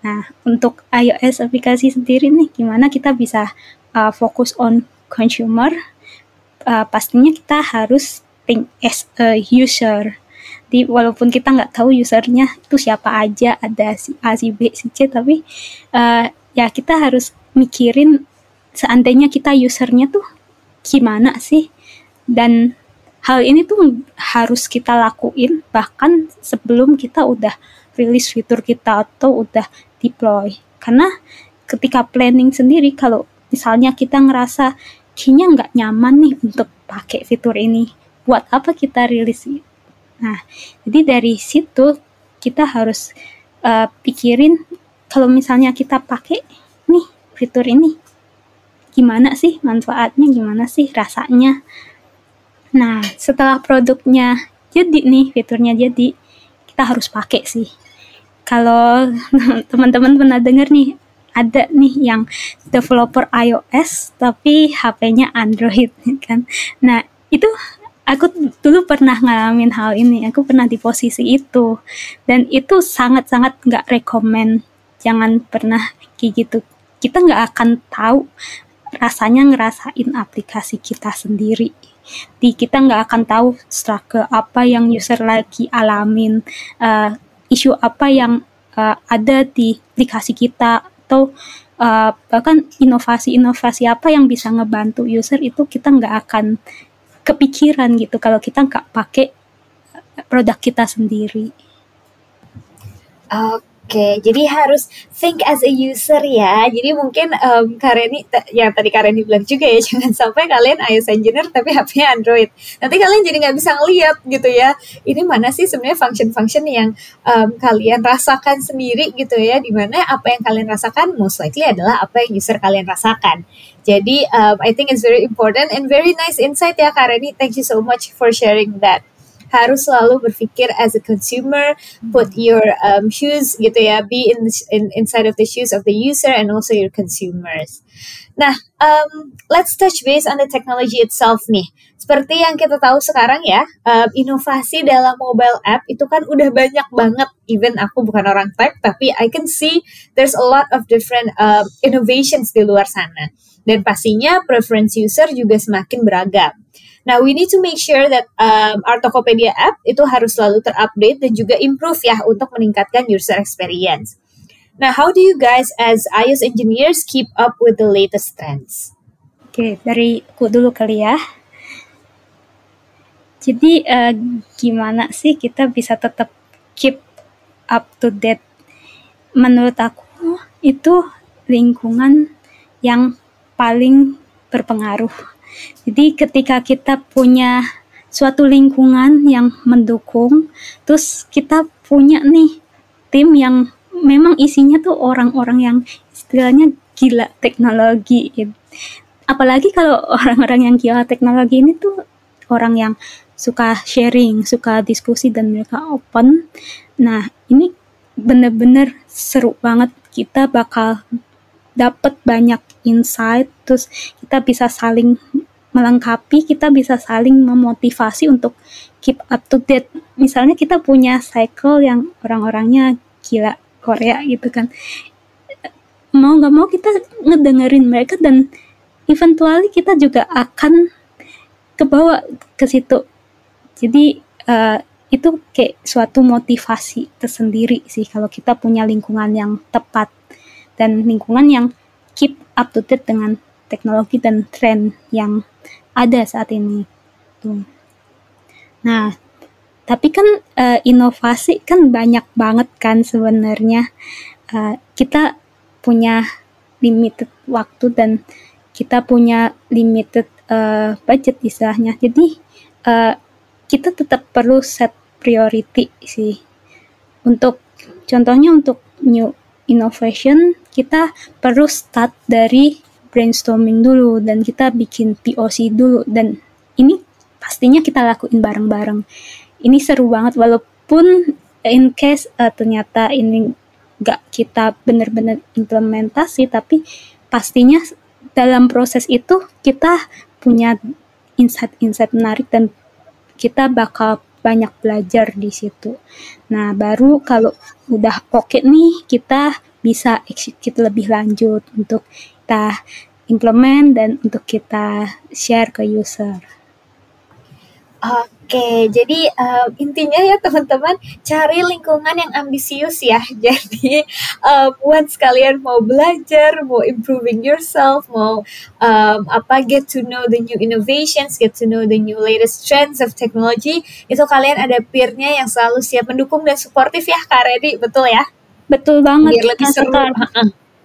Nah, untuk iOS aplikasi sendiri nih, gimana kita bisa uh, fokus on consumer? Uh, pastinya kita harus think as a user. Di walaupun kita nggak tahu usernya itu siapa aja, ada si A, si B, si C, tapi uh, ya kita harus mikirin seandainya kita usernya tuh gimana sih? Dan hal ini tuh harus kita lakuin bahkan sebelum kita udah rilis fitur kita atau udah deploy karena ketika planning sendiri kalau misalnya kita ngerasa kayaknya nggak nyaman nih untuk pakai fitur ini. Buat apa kita rilis? Nah, jadi dari situ kita harus uh, pikirin kalau misalnya kita pakai nih fitur ini, gimana sih manfaatnya, gimana sih rasanya. Nah, setelah produknya jadi nih, fiturnya jadi, kita harus pakai sih. Kalau teman-teman pernah dengar nih, ada nih yang developer iOS tapi HP-nya Android kan. Nah, itu aku dulu pernah ngalamin hal ini. Aku pernah di posisi itu. Dan itu sangat-sangat nggak rekomend. Jangan pernah kayak gitu. Kita nggak akan tahu rasanya ngerasain aplikasi kita sendiri. Di kita nggak akan tahu struggle apa yang user lagi alamin, uh, isu apa yang uh, ada di aplikasi kita atau uh, bahkan inovasi-inovasi apa yang bisa ngebantu user itu kita nggak akan kepikiran gitu kalau kita nggak pakai produk kita sendiri. Oke, Oke, jadi harus think as a user ya. Jadi mungkin um, Kareni, yang tadi Kareni bilang juga ya, jangan sampai kalian iOS engineer tapi HP-nya Android. Nanti kalian jadi nggak bisa ngeliat gitu ya. Ini mana sih sebenarnya function-function yang um, kalian rasakan sendiri gitu ya. Di mana apa yang kalian rasakan most likely adalah apa yang user kalian rasakan. Jadi um, I think it's very important and very nice insight ya Kareni. Thank you so much for sharing that harus selalu berpikir as a consumer, put your um, shoes gitu ya, be in, the, in inside of the shoes of the user and also your consumers. Nah, um, let's touch base on the technology itself nih. Seperti yang kita tahu sekarang ya, um, inovasi dalam mobile app itu kan udah banyak banget. Even aku bukan orang tech, tapi I can see there's a lot of different um, innovations di luar sana. Dan pastinya preference user juga semakin beragam. Nah, we need to make sure that um, our Tokopedia app itu harus selalu terupdate dan juga improve ya untuk meningkatkan user experience. Nah, how do you guys as iOS engineers keep up with the latest trends? Oke, okay, dari aku dulu kali ya. Jadi uh, gimana sih kita bisa tetap keep up to date? Menurut aku itu lingkungan yang paling berpengaruh jadi ketika kita punya suatu lingkungan yang mendukung, terus kita punya nih tim yang memang isinya tuh orang-orang yang istilahnya gila teknologi. Apalagi kalau orang-orang yang gila teknologi ini tuh orang yang suka sharing, suka diskusi dan mereka open. Nah, ini bener-bener seru banget. Kita bakal dapat banyak insight, terus kita bisa saling melengkapi, kita bisa saling memotivasi untuk keep up to date. Misalnya kita punya cycle yang orang-orangnya gila Korea gitu kan. Mau nggak mau kita ngedengerin mereka dan eventually kita juga akan kebawa ke situ. Jadi uh, itu kayak suatu motivasi tersendiri sih kalau kita punya lingkungan yang tepat dan lingkungan yang keep up to date dengan teknologi dan tren yang ada saat ini. Tuh. Nah, tapi kan uh, inovasi kan banyak banget kan sebenarnya. Uh, kita punya limited waktu dan kita punya limited uh, budget istilahnya. Jadi uh, kita tetap perlu set priority sih. Untuk contohnya untuk new innovation kita perlu start dari brainstorming dulu dan kita bikin POC dulu dan ini pastinya kita lakuin bareng-bareng. Ini seru banget walaupun in case uh, ternyata ini gak kita bener-bener implementasi tapi pastinya dalam proses itu kita punya insight-insight menarik dan kita bakal banyak belajar di situ. Nah, baru kalau udah okay nih, kita bisa execute lebih lanjut untuk kita implement dan untuk kita share ke user. Oke, jadi um, intinya ya teman-teman cari lingkungan yang ambisius ya. Jadi um, once kalian mau belajar, mau improving yourself, mau um, apa get to know the new innovations, get to know the new latest trends of technology, itu kalian ada peernya yang selalu siap mendukung dan suportif ya Kak Redi, betul ya? Betul banget. Biar lebih seru.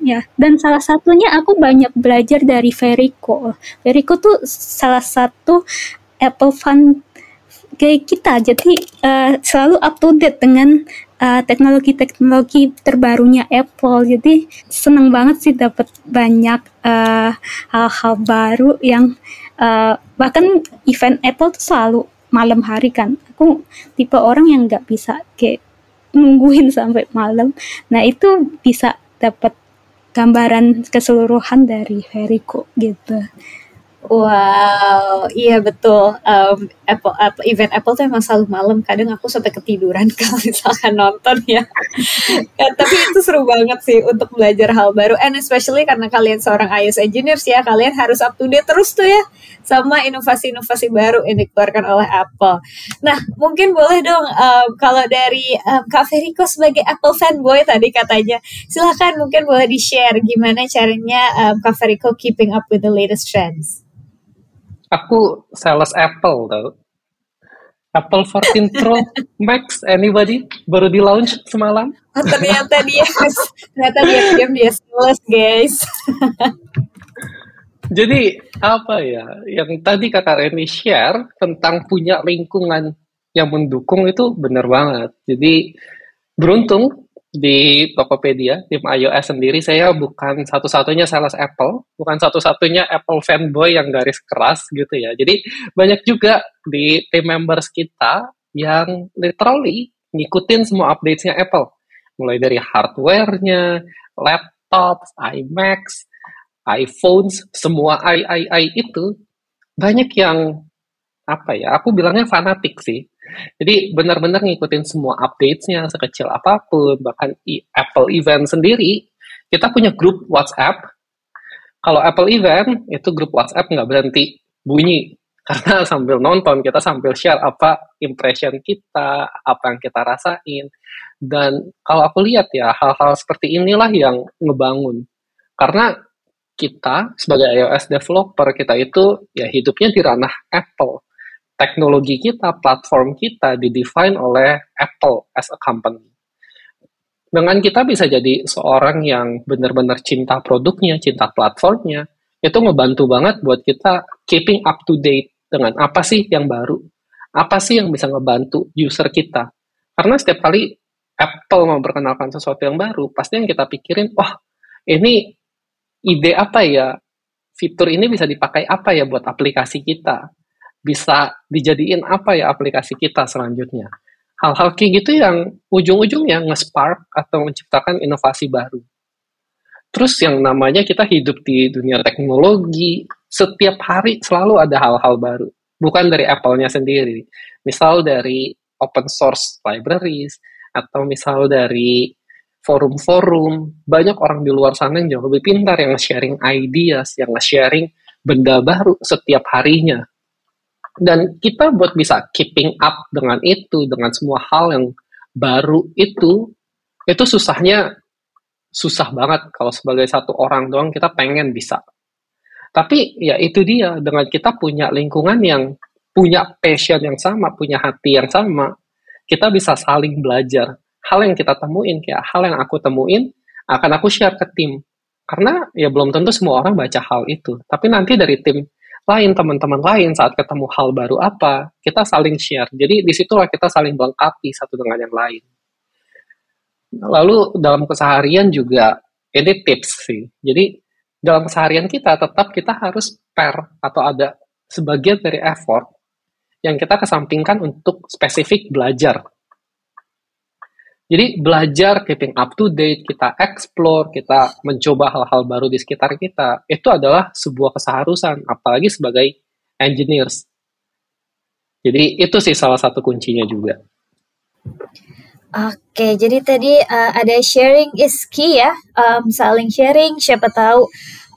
Ya, dan salah satunya aku banyak belajar dari Verico. Verico tuh salah satu Apple fan kayak kita, jadi uh, selalu up to date dengan uh, teknologi-teknologi terbarunya Apple. Jadi seneng banget sih dapat banyak hal hal-hal baru yang uh, bahkan event Apple tuh selalu malam hari kan. Aku tipe orang yang nggak bisa kayak nungguin sampai malam. Nah itu bisa dapat gambaran keseluruhan dari Verico gitu. Wow, iya betul. Um, Apple, Apple event Apple tuh emang selalu malam. Kadang aku sampai ketiduran kalau misalkan nonton ya. ya. Tapi itu seru banget sih untuk belajar hal baru. And especially karena kalian seorang iOS engineers ya, kalian harus up to date terus tuh ya sama inovasi-inovasi baru yang dikeluarkan oleh Apple. Nah, mungkin boleh dong um, kalau dari um, Kak Veriko sebagai Apple fanboy tadi katanya, silahkan mungkin boleh di share gimana caranya um, Kak Veriko keeping up with the latest trends. Aku sales Apple tau. Apple 14 Pro Max, anybody? Baru di launch semalam. Oh, ternyata dia, ternyata dia diam dia sales guys. Jadi apa ya, yang tadi kakak Reni share tentang punya lingkungan yang mendukung itu benar banget. Jadi beruntung di Tokopedia, tim iOS sendiri, saya bukan satu-satunya sales Apple, bukan satu-satunya Apple fanboy yang garis keras gitu ya. Jadi banyak juga di tim members kita yang literally ngikutin semua updates-nya Apple. Mulai dari hardware-nya, laptop, iMac, iPhones, semua i, i, i itu banyak yang apa ya, aku bilangnya fanatik sih jadi benar-benar ngikutin semua updates-nya sekecil apa pun, bahkan Apple Event sendiri, kita punya grup WhatsApp. Kalau Apple Event, itu grup WhatsApp nggak berhenti bunyi. Karena sambil nonton, kita sambil share apa impression kita, apa yang kita rasain. Dan kalau aku lihat ya, hal-hal seperti inilah yang ngebangun. Karena kita sebagai iOS developer, kita itu ya hidupnya di ranah Apple teknologi kita, platform kita didefine oleh Apple as a company. Dengan kita bisa jadi seorang yang benar-benar cinta produknya, cinta platformnya, itu ngebantu banget buat kita keeping up to date dengan apa sih yang baru, apa sih yang bisa ngebantu user kita. Karena setiap kali Apple memperkenalkan sesuatu yang baru, pasti yang kita pikirin, wah ini ide apa ya, fitur ini bisa dipakai apa ya buat aplikasi kita bisa dijadiin apa ya aplikasi kita selanjutnya. Hal-hal kayak gitu yang ujung-ujungnya nge-spark atau menciptakan inovasi baru. Terus yang namanya kita hidup di dunia teknologi, setiap hari selalu ada hal-hal baru. Bukan dari Apple-nya sendiri. Misal dari open source libraries, atau misal dari forum-forum, banyak orang di luar sana yang jauh lebih pintar yang sharing ideas, yang sharing benda baru setiap harinya dan kita buat bisa keeping up dengan itu dengan semua hal yang baru itu itu susahnya susah banget. Kalau sebagai satu orang doang kita pengen bisa. Tapi ya itu dia dengan kita punya lingkungan yang punya passion yang sama punya hati yang sama kita bisa saling belajar. Hal yang kita temuin kayak hal yang aku temuin akan aku share ke tim. Karena ya belum tentu semua orang baca hal itu. Tapi nanti dari tim lain, teman-teman lain saat ketemu hal baru apa, kita saling share. Jadi di situlah kita saling melengkapi satu dengan yang lain. Lalu dalam keseharian juga ini tips sih. Jadi dalam keseharian kita tetap kita harus pair atau ada sebagian dari effort yang kita kesampingkan untuk spesifik belajar jadi belajar, keeping up to date, kita explore, kita mencoba hal-hal baru di sekitar kita, itu adalah sebuah keseharusan, apalagi sebagai engineers. Jadi itu sih salah satu kuncinya juga. Oke, jadi tadi uh, ada sharing is key ya, um, saling sharing. Siapa tahu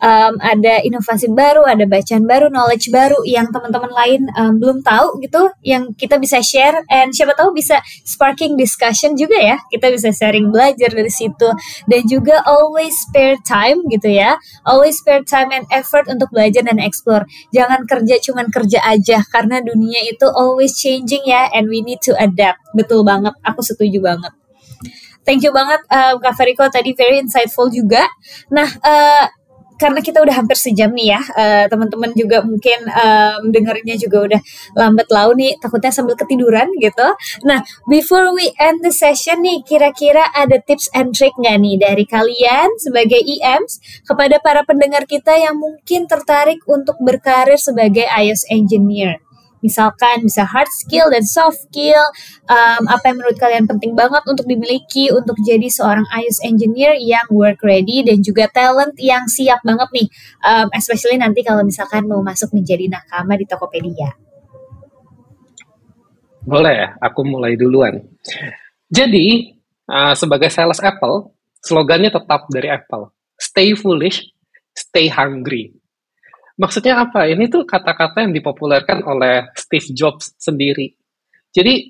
um, ada inovasi baru, ada bacaan baru, knowledge baru yang teman-teman lain um, belum tahu gitu, yang kita bisa share, and siapa tahu bisa sparking discussion juga ya, kita bisa sharing belajar dari situ, dan juga always spare time gitu ya, always spare time and effort untuk belajar dan explore, jangan kerja cuman kerja aja, karena dunia itu always changing ya, and we need to adapt, betul banget, aku setuju banget. thank you banget uh, Kak Feriko tadi very insightful juga. Nah, uh, karena kita udah hampir sejam nih ya, uh, teman-teman juga mungkin um, dengerinnya juga udah lambat lau nih, takutnya sambil ketiduran gitu. Nah, before we end the session nih, kira-kira ada tips and trick nggak nih dari kalian sebagai EMs kepada para pendengar kita yang mungkin tertarik untuk berkarir sebagai iOS engineer? Misalkan bisa hard skill dan soft skill, um, apa yang menurut kalian penting banget untuk dimiliki untuk jadi seorang iOS engineer yang work ready dan juga talent yang siap banget nih, um, especially nanti kalau misalkan mau masuk menjadi nakama di Tokopedia. Boleh aku mulai duluan. Jadi, uh, sebagai sales Apple, slogannya tetap dari Apple. Stay foolish, stay hungry. Maksudnya apa? Ini tuh kata-kata yang dipopulerkan oleh Steve Jobs sendiri. Jadi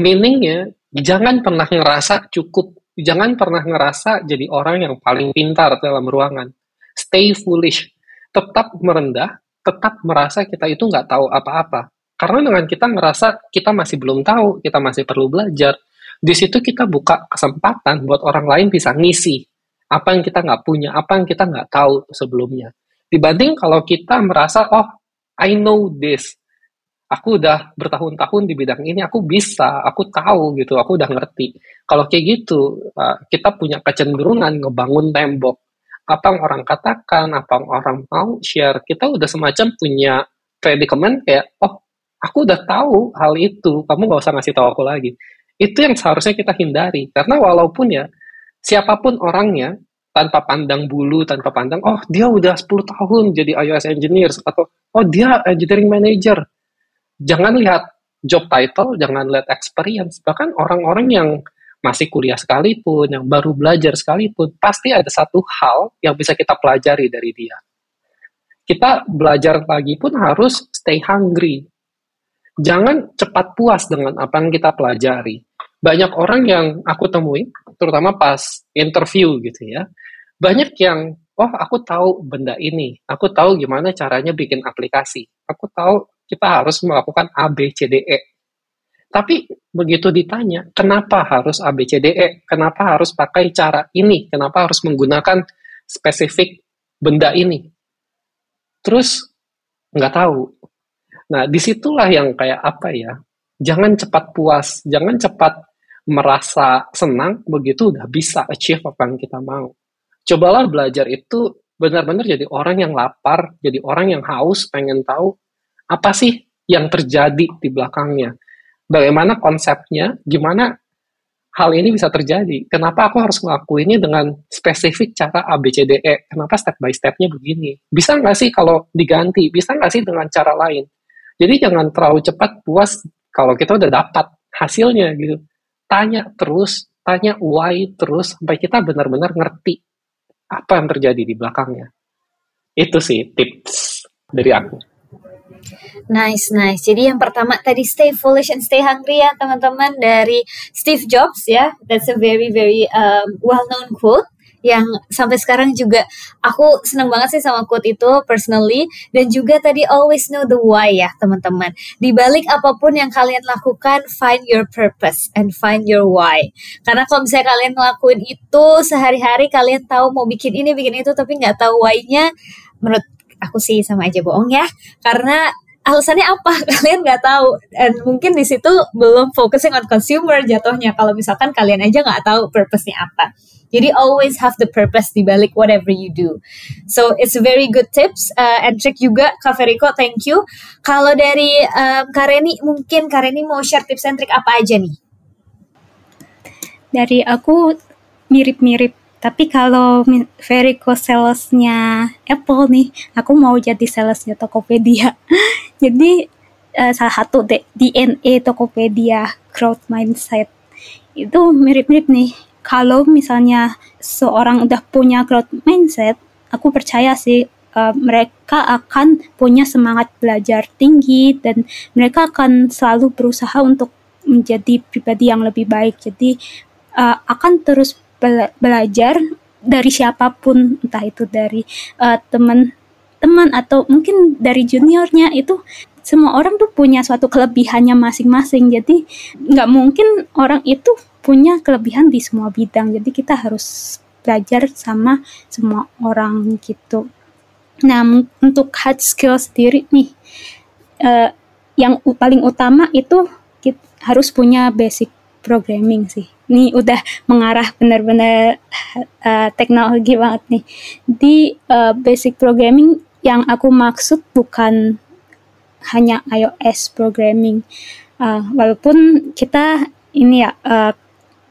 meaningnya jangan pernah ngerasa cukup, jangan pernah ngerasa jadi orang yang paling pintar dalam ruangan. Stay foolish, tetap merendah, tetap merasa kita itu nggak tahu apa-apa. Karena dengan kita ngerasa kita masih belum tahu, kita masih perlu belajar, di situ kita buka kesempatan buat orang lain bisa ngisi apa yang kita nggak punya, apa yang kita nggak tahu sebelumnya. Dibanding kalau kita merasa, oh, I know this. Aku udah bertahun-tahun di bidang ini, aku bisa, aku tahu gitu, aku udah ngerti. Kalau kayak gitu, uh, kita punya kecenderungan ngebangun tembok. Apa yang orang katakan, apa yang orang mau share, kita udah semacam punya predikamen kayak, oh, aku udah tahu hal itu, kamu gak usah ngasih tahu aku lagi. Itu yang seharusnya kita hindari. Karena walaupun ya, siapa pun orangnya, tanpa pandang bulu, tanpa pandang, oh dia udah 10 tahun jadi iOS engineer, atau oh dia engineering manager. Jangan lihat job title, jangan lihat experience. Bahkan orang-orang yang masih kuliah sekalipun, yang baru belajar sekalipun, pasti ada satu hal yang bisa kita pelajari dari dia. Kita belajar lagi pun harus stay hungry. Jangan cepat puas dengan apa yang kita pelajari. Banyak orang yang aku temui, terutama pas interview gitu ya, banyak yang oh aku tahu benda ini, aku tahu gimana caranya bikin aplikasi, aku tahu kita harus melakukan A, B, C, D, E. Tapi begitu ditanya, kenapa harus A, B, C, D, E? Kenapa harus pakai cara ini? Kenapa harus menggunakan spesifik benda ini? Terus nggak tahu. Nah, di situlah yang kayak apa ya? Jangan cepat puas, jangan cepat merasa senang begitu udah bisa achieve apa yang kita mau cobalah belajar itu benar-benar jadi orang yang lapar, jadi orang yang haus, pengen tahu apa sih yang terjadi di belakangnya. Bagaimana konsepnya, gimana hal ini bisa terjadi. Kenapa aku harus ngelakuinnya dengan spesifik cara A, B, C, D, E? Kenapa step by stepnya begini? Bisa nggak sih kalau diganti? Bisa nggak sih dengan cara lain? Jadi jangan terlalu cepat puas kalau kita udah dapat hasilnya gitu. Tanya terus, tanya why terus, sampai kita benar-benar ngerti apa yang terjadi di belakangnya. Itu sih tips dari aku. Nice, nice. Jadi yang pertama tadi stay foolish and stay hungry ya teman-teman dari Steve Jobs ya. That's a very very um, well known quote yang sampai sekarang juga aku seneng banget sih sama quote itu personally. Dan juga tadi always know the why ya teman-teman. Di balik apa pun yang kalian lakukan find your purpose and find your why. Karena kalau misalnya kalian ngelakuin itu sehari-hari kalian tahu mau bikin ini bikin itu tapi nggak tahu why-nya menurut aku sih sama aja bohong ya. Karena alasannya apa? Kalian nggak tahu. Dan mungkin di situ belum focusing on consumer jatuhnya. Kalau misalkan kalian aja nggak tahu purpose-nya apa jadi always have the purpose di balik whatever you do. So it's a very good tips uh, and trick juga Kak Feriko, thank you. Kalau dari um, Kareni mungkin Kareni mau share tips and trick apa aja nih? Dari aku mirip-mirip tapi kalau Veriko salesnya Apple nih, aku mau jadi salesnya Tokopedia. jadi uh, salah satu DNA Tokopedia growth mindset itu mirip-mirip nih kalau misalnya seorang udah punya growth mindset, aku percaya sih uh, mereka akan punya semangat belajar tinggi dan mereka akan selalu berusaha untuk menjadi pribadi yang lebih baik. Jadi uh, akan terus bela belajar dari siapa pun, entah itu dari teman-teman atau mungkin dari juniornya itu semua orang tuh punya suatu kelebihannya masing-masing. Jadi nggak mungkin orang itu punya kelebihan di semua bidang. Jadi kita harus belajar sama semua orang gitu. Nah, untuk hard skill sendiri nih, uh, yang paling utama itu kita harus punya basic programming sih. Ini udah mengarah benar-benar uh, teknologi banget nih. Di uh, basic programming yang aku maksud bukan hanya iOS programming. Uh, walaupun kita ini ya uh,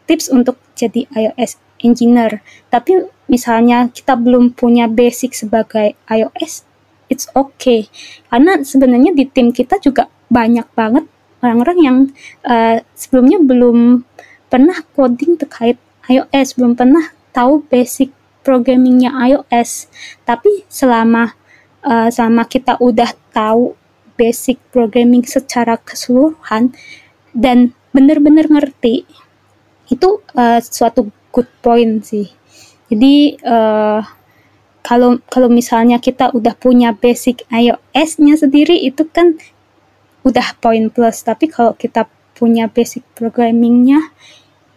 tips untuk jadi iOS engineer, tapi misalnya kita belum punya basic sebagai iOS, it's okay. Karena sebenarnya di tim kita juga banyak banget orang-orang yang uh, sebelumnya belum pernah coding terkait iOS, belum pernah tahu basic programmingnya iOS. Tapi selama uh, selama kita udah tahu basic programming secara keseluruhan dan benar-benar ngerti itu uh, suatu good point sih. Jadi uh, kalau kalau misalnya kita udah punya basic iOS-nya sendiri itu kan udah point plus. Tapi kalau kita punya basic programmingnya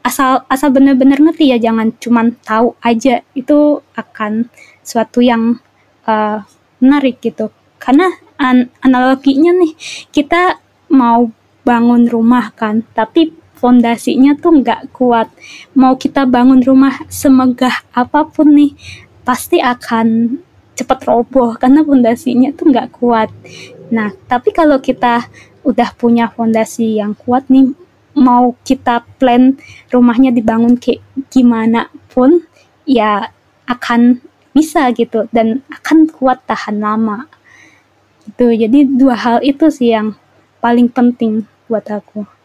asal asal benar-benar ngerti ya jangan cuman tahu aja itu akan suatu yang uh, menarik gitu karena an analoginya nih kita mau bangun rumah kan tapi fondasinya tuh nggak kuat. Mau kita bangun rumah semegah apa pun nih pasti akan cepat roboh karena fondasinya tuh nggak kuat. Nah tapi kalau kita udah punya fondasi yang kuat nih mau kita plan rumahnya dibangun kayak gimana pun ya akan bisa gitu dan akan kuat tahan lama. Itu jadi dua hal itu sih yang paling penting buat aku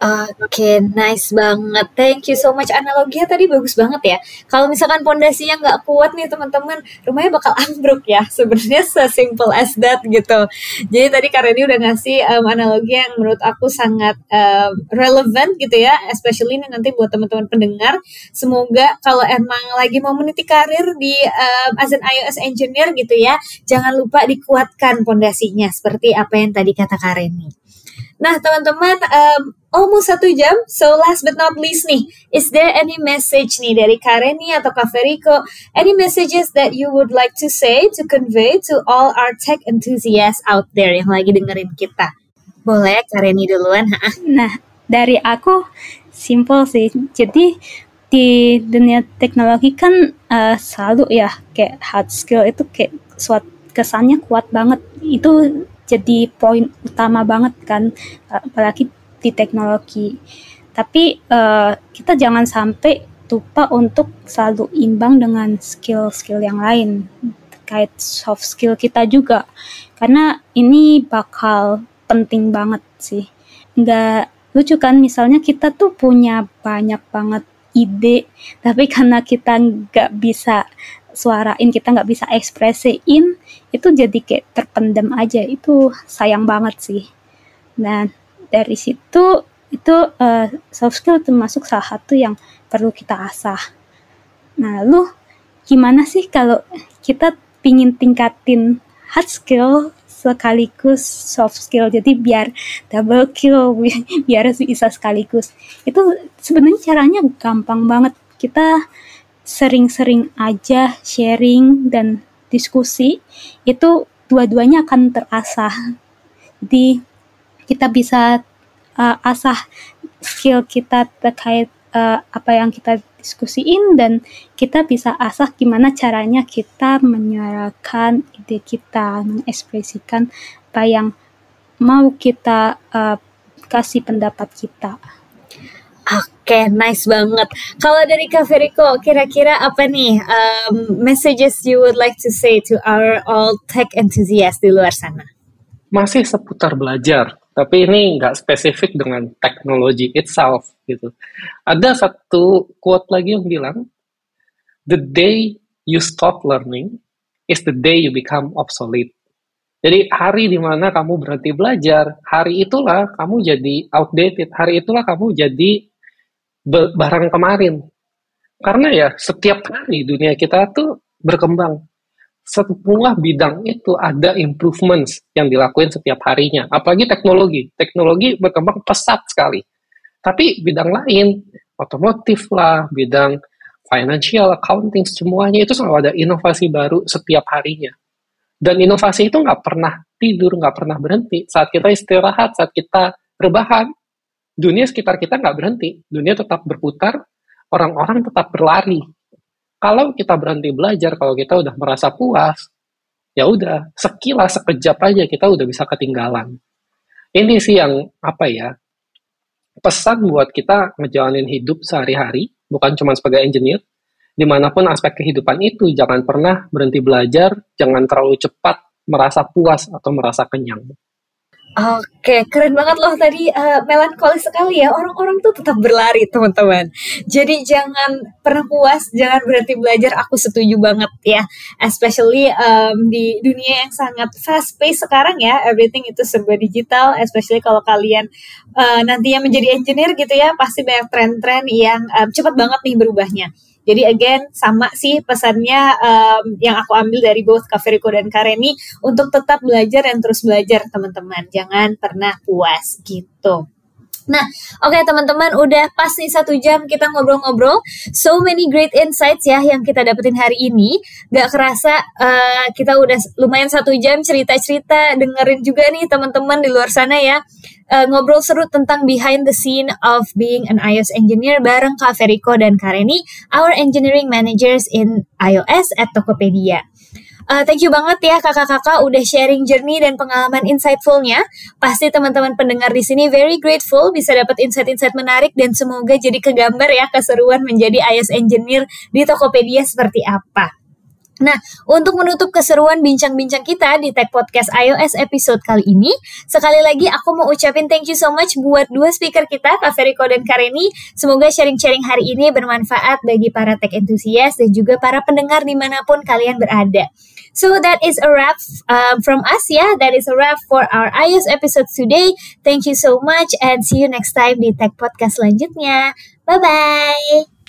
Oke, nice banget. Thank you so much. Analoginya tadi bagus banget ya. Kalau misalkan pondasinya nggak kuat nih teman-teman, rumahnya bakal ambruk ya. Sebenarnya sesimpel as that gitu. Jadi tadi Kareni udah ngasih um, analogi yang menurut aku sangat um, relevant gitu ya, especially ini nanti buat teman-teman pendengar. Semoga kalau emang lagi mau meniti karir di um, as an iOS engineer gitu ya, jangan lupa dikuatkan pondasinya seperti apa yang tadi kata Kareni. Nah, teman-teman, um, almost satu jam. So, last but not least nih, is there any message nih dari Kareni atau Kak Feriko? Any messages that you would like to say, to convey to all our tech enthusiasts out there yang lagi dengerin kita? Boleh, Kareni duluan. nah, dari aku, simple sih. Jadi, di dunia teknologi kan uh, selalu ya, kayak hard skill itu kayak suatu kesannya kuat banget. Itu jadi poin utama banget kan apalagi di teknologi. Tapi uh, kita jangan sampai lupa untuk selalu imbang dengan skill-skill yang lain terkait soft skill kita juga. Karena ini bakal penting banget sih. Nggak lucu kan misalnya kita tuh punya banyak banget ide tapi karena kita nggak bisa suarain kita nggak bisa ekspresiin itu jadi kayak terpendam aja. Itu sayang banget sih. Dan dari situ itu uh, soft skill termasuk salah satu yang perlu kita asah. Nah lu gimana sih kalau kita pingin tingkatin hard skill sekaligus soft skill? Jadi biar double kill biar bisa sekaligus. Itu sebenarnya caranya gampang banget. Kita sering-sering aja sharing dan diskusi itu dua-duanya akan terasah. Jadi kita bisa uh, asah skill kita terkait uh, apa yang kita diskusiin dan kita bisa asah gimana caranya kita menyuarakan ide kita, mengekspresikan apa yang mau kita uh, kasih pendapat kita. Oke, okay, nice banget. Kalau dari Kak Feriko, kira-kira apa nih um, messages you would like to say to our all tech enthusiasts di luar sana? Masih seputar belajar, tapi ini nggak spesifik dengan teknologi itself gitu. Ada satu quote lagi yang bilang, the day you stop learning is the day you become obsolete. Jadi hari di mana kamu berhenti belajar, hari itulah kamu jadi outdated, hari itulah kamu jadi barang kemarin. Karena ya setiap hari dunia kita tuh berkembang. Semua bidang itu ada improvements yang dilakuin setiap harinya. Apalagi teknologi. Teknologi berkembang pesat sekali. Tapi bidang lain, otomotif lah, bidang financial, accounting, semuanya itu selalu ada inovasi baru setiap harinya. Dan inovasi itu nggak pernah tidur, nggak pernah berhenti. Saat kita istirahat, saat kita rebahan, dunia sekitar kita nggak berhenti. Dunia tetap berputar, orang-orang tetap berlari. Kalau kita berhenti belajar, kalau kita udah merasa puas, ya udah sekilas sekejap aja kita udah bisa ketinggalan. Ini sih yang apa ya pesan buat kita ngejalanin hidup sehari-hari, bukan cuma sebagai engineer, di mana pun aspek kehidupan itu, jangan pernah berhenti belajar, jangan terlalu cepat merasa puas atau merasa kenyang. Oke, keren banget loh tadi uh, melankolis sekali ya. Orang-orang tuh tetap berlari, teman-teman. Jadi jangan pernah puas, jangan berhenti belajar. Aku setuju banget ya. Especially um, di dunia yang sangat fast pace sekarang ya. Everything itu serba digital, especially kalau kalian uh, nantinya menjadi engineer gitu ya, pasti banyak tren-tren yang um, cepat banget nih berubahnya. Jadi again sama sih pesannya um, yang aku ambil dari both Kaveriko dan Kareni untuk tetap belajar dan terus belajar teman-teman. Jangan pernah puas gitu. Nah, oke okay, teman-teman, udah pas nih satu jam kita ngobrol-ngobrol. So many great insights ya yang kita dapetin hari ini. Gak kerasa uh, kita udah lumayan satu jam cerita-cerita, dengerin juga nih teman-teman di luar sana ya. Uh, ngobrol seru tentang behind the scene of being an iOS engineer bareng Kak Feriko dan Kareni, our engineering managers in iOS at Tokopedia. Uh, thank you banget ya kakak-kakak udah sharing journey dan pengalaman insightfulnya. Pasti teman-teman pendengar di sini very grateful bisa dapat insight-insight menarik dan semoga jadi kegambar ya keseruan menjadi iOS engineer di Tokopedia seperti apa. Nah, untuk menutup keseruan bincang-bincang kita di Tech Podcast iOS episode kali ini, sekali lagi aku mau ucapin thank you so much buat dua speaker kita, Kak Feriko dan Kareni. Semoga sharing-sharing hari ini bermanfaat bagi para tech enthusiast dan juga para pendengar di mana pun kalian berada. So that is a wrap um, from us, yeah. That is a wrap for our iOS episode today. Thank you so much and see you next time di Tech Podcast selanjutnya. Bye-bye!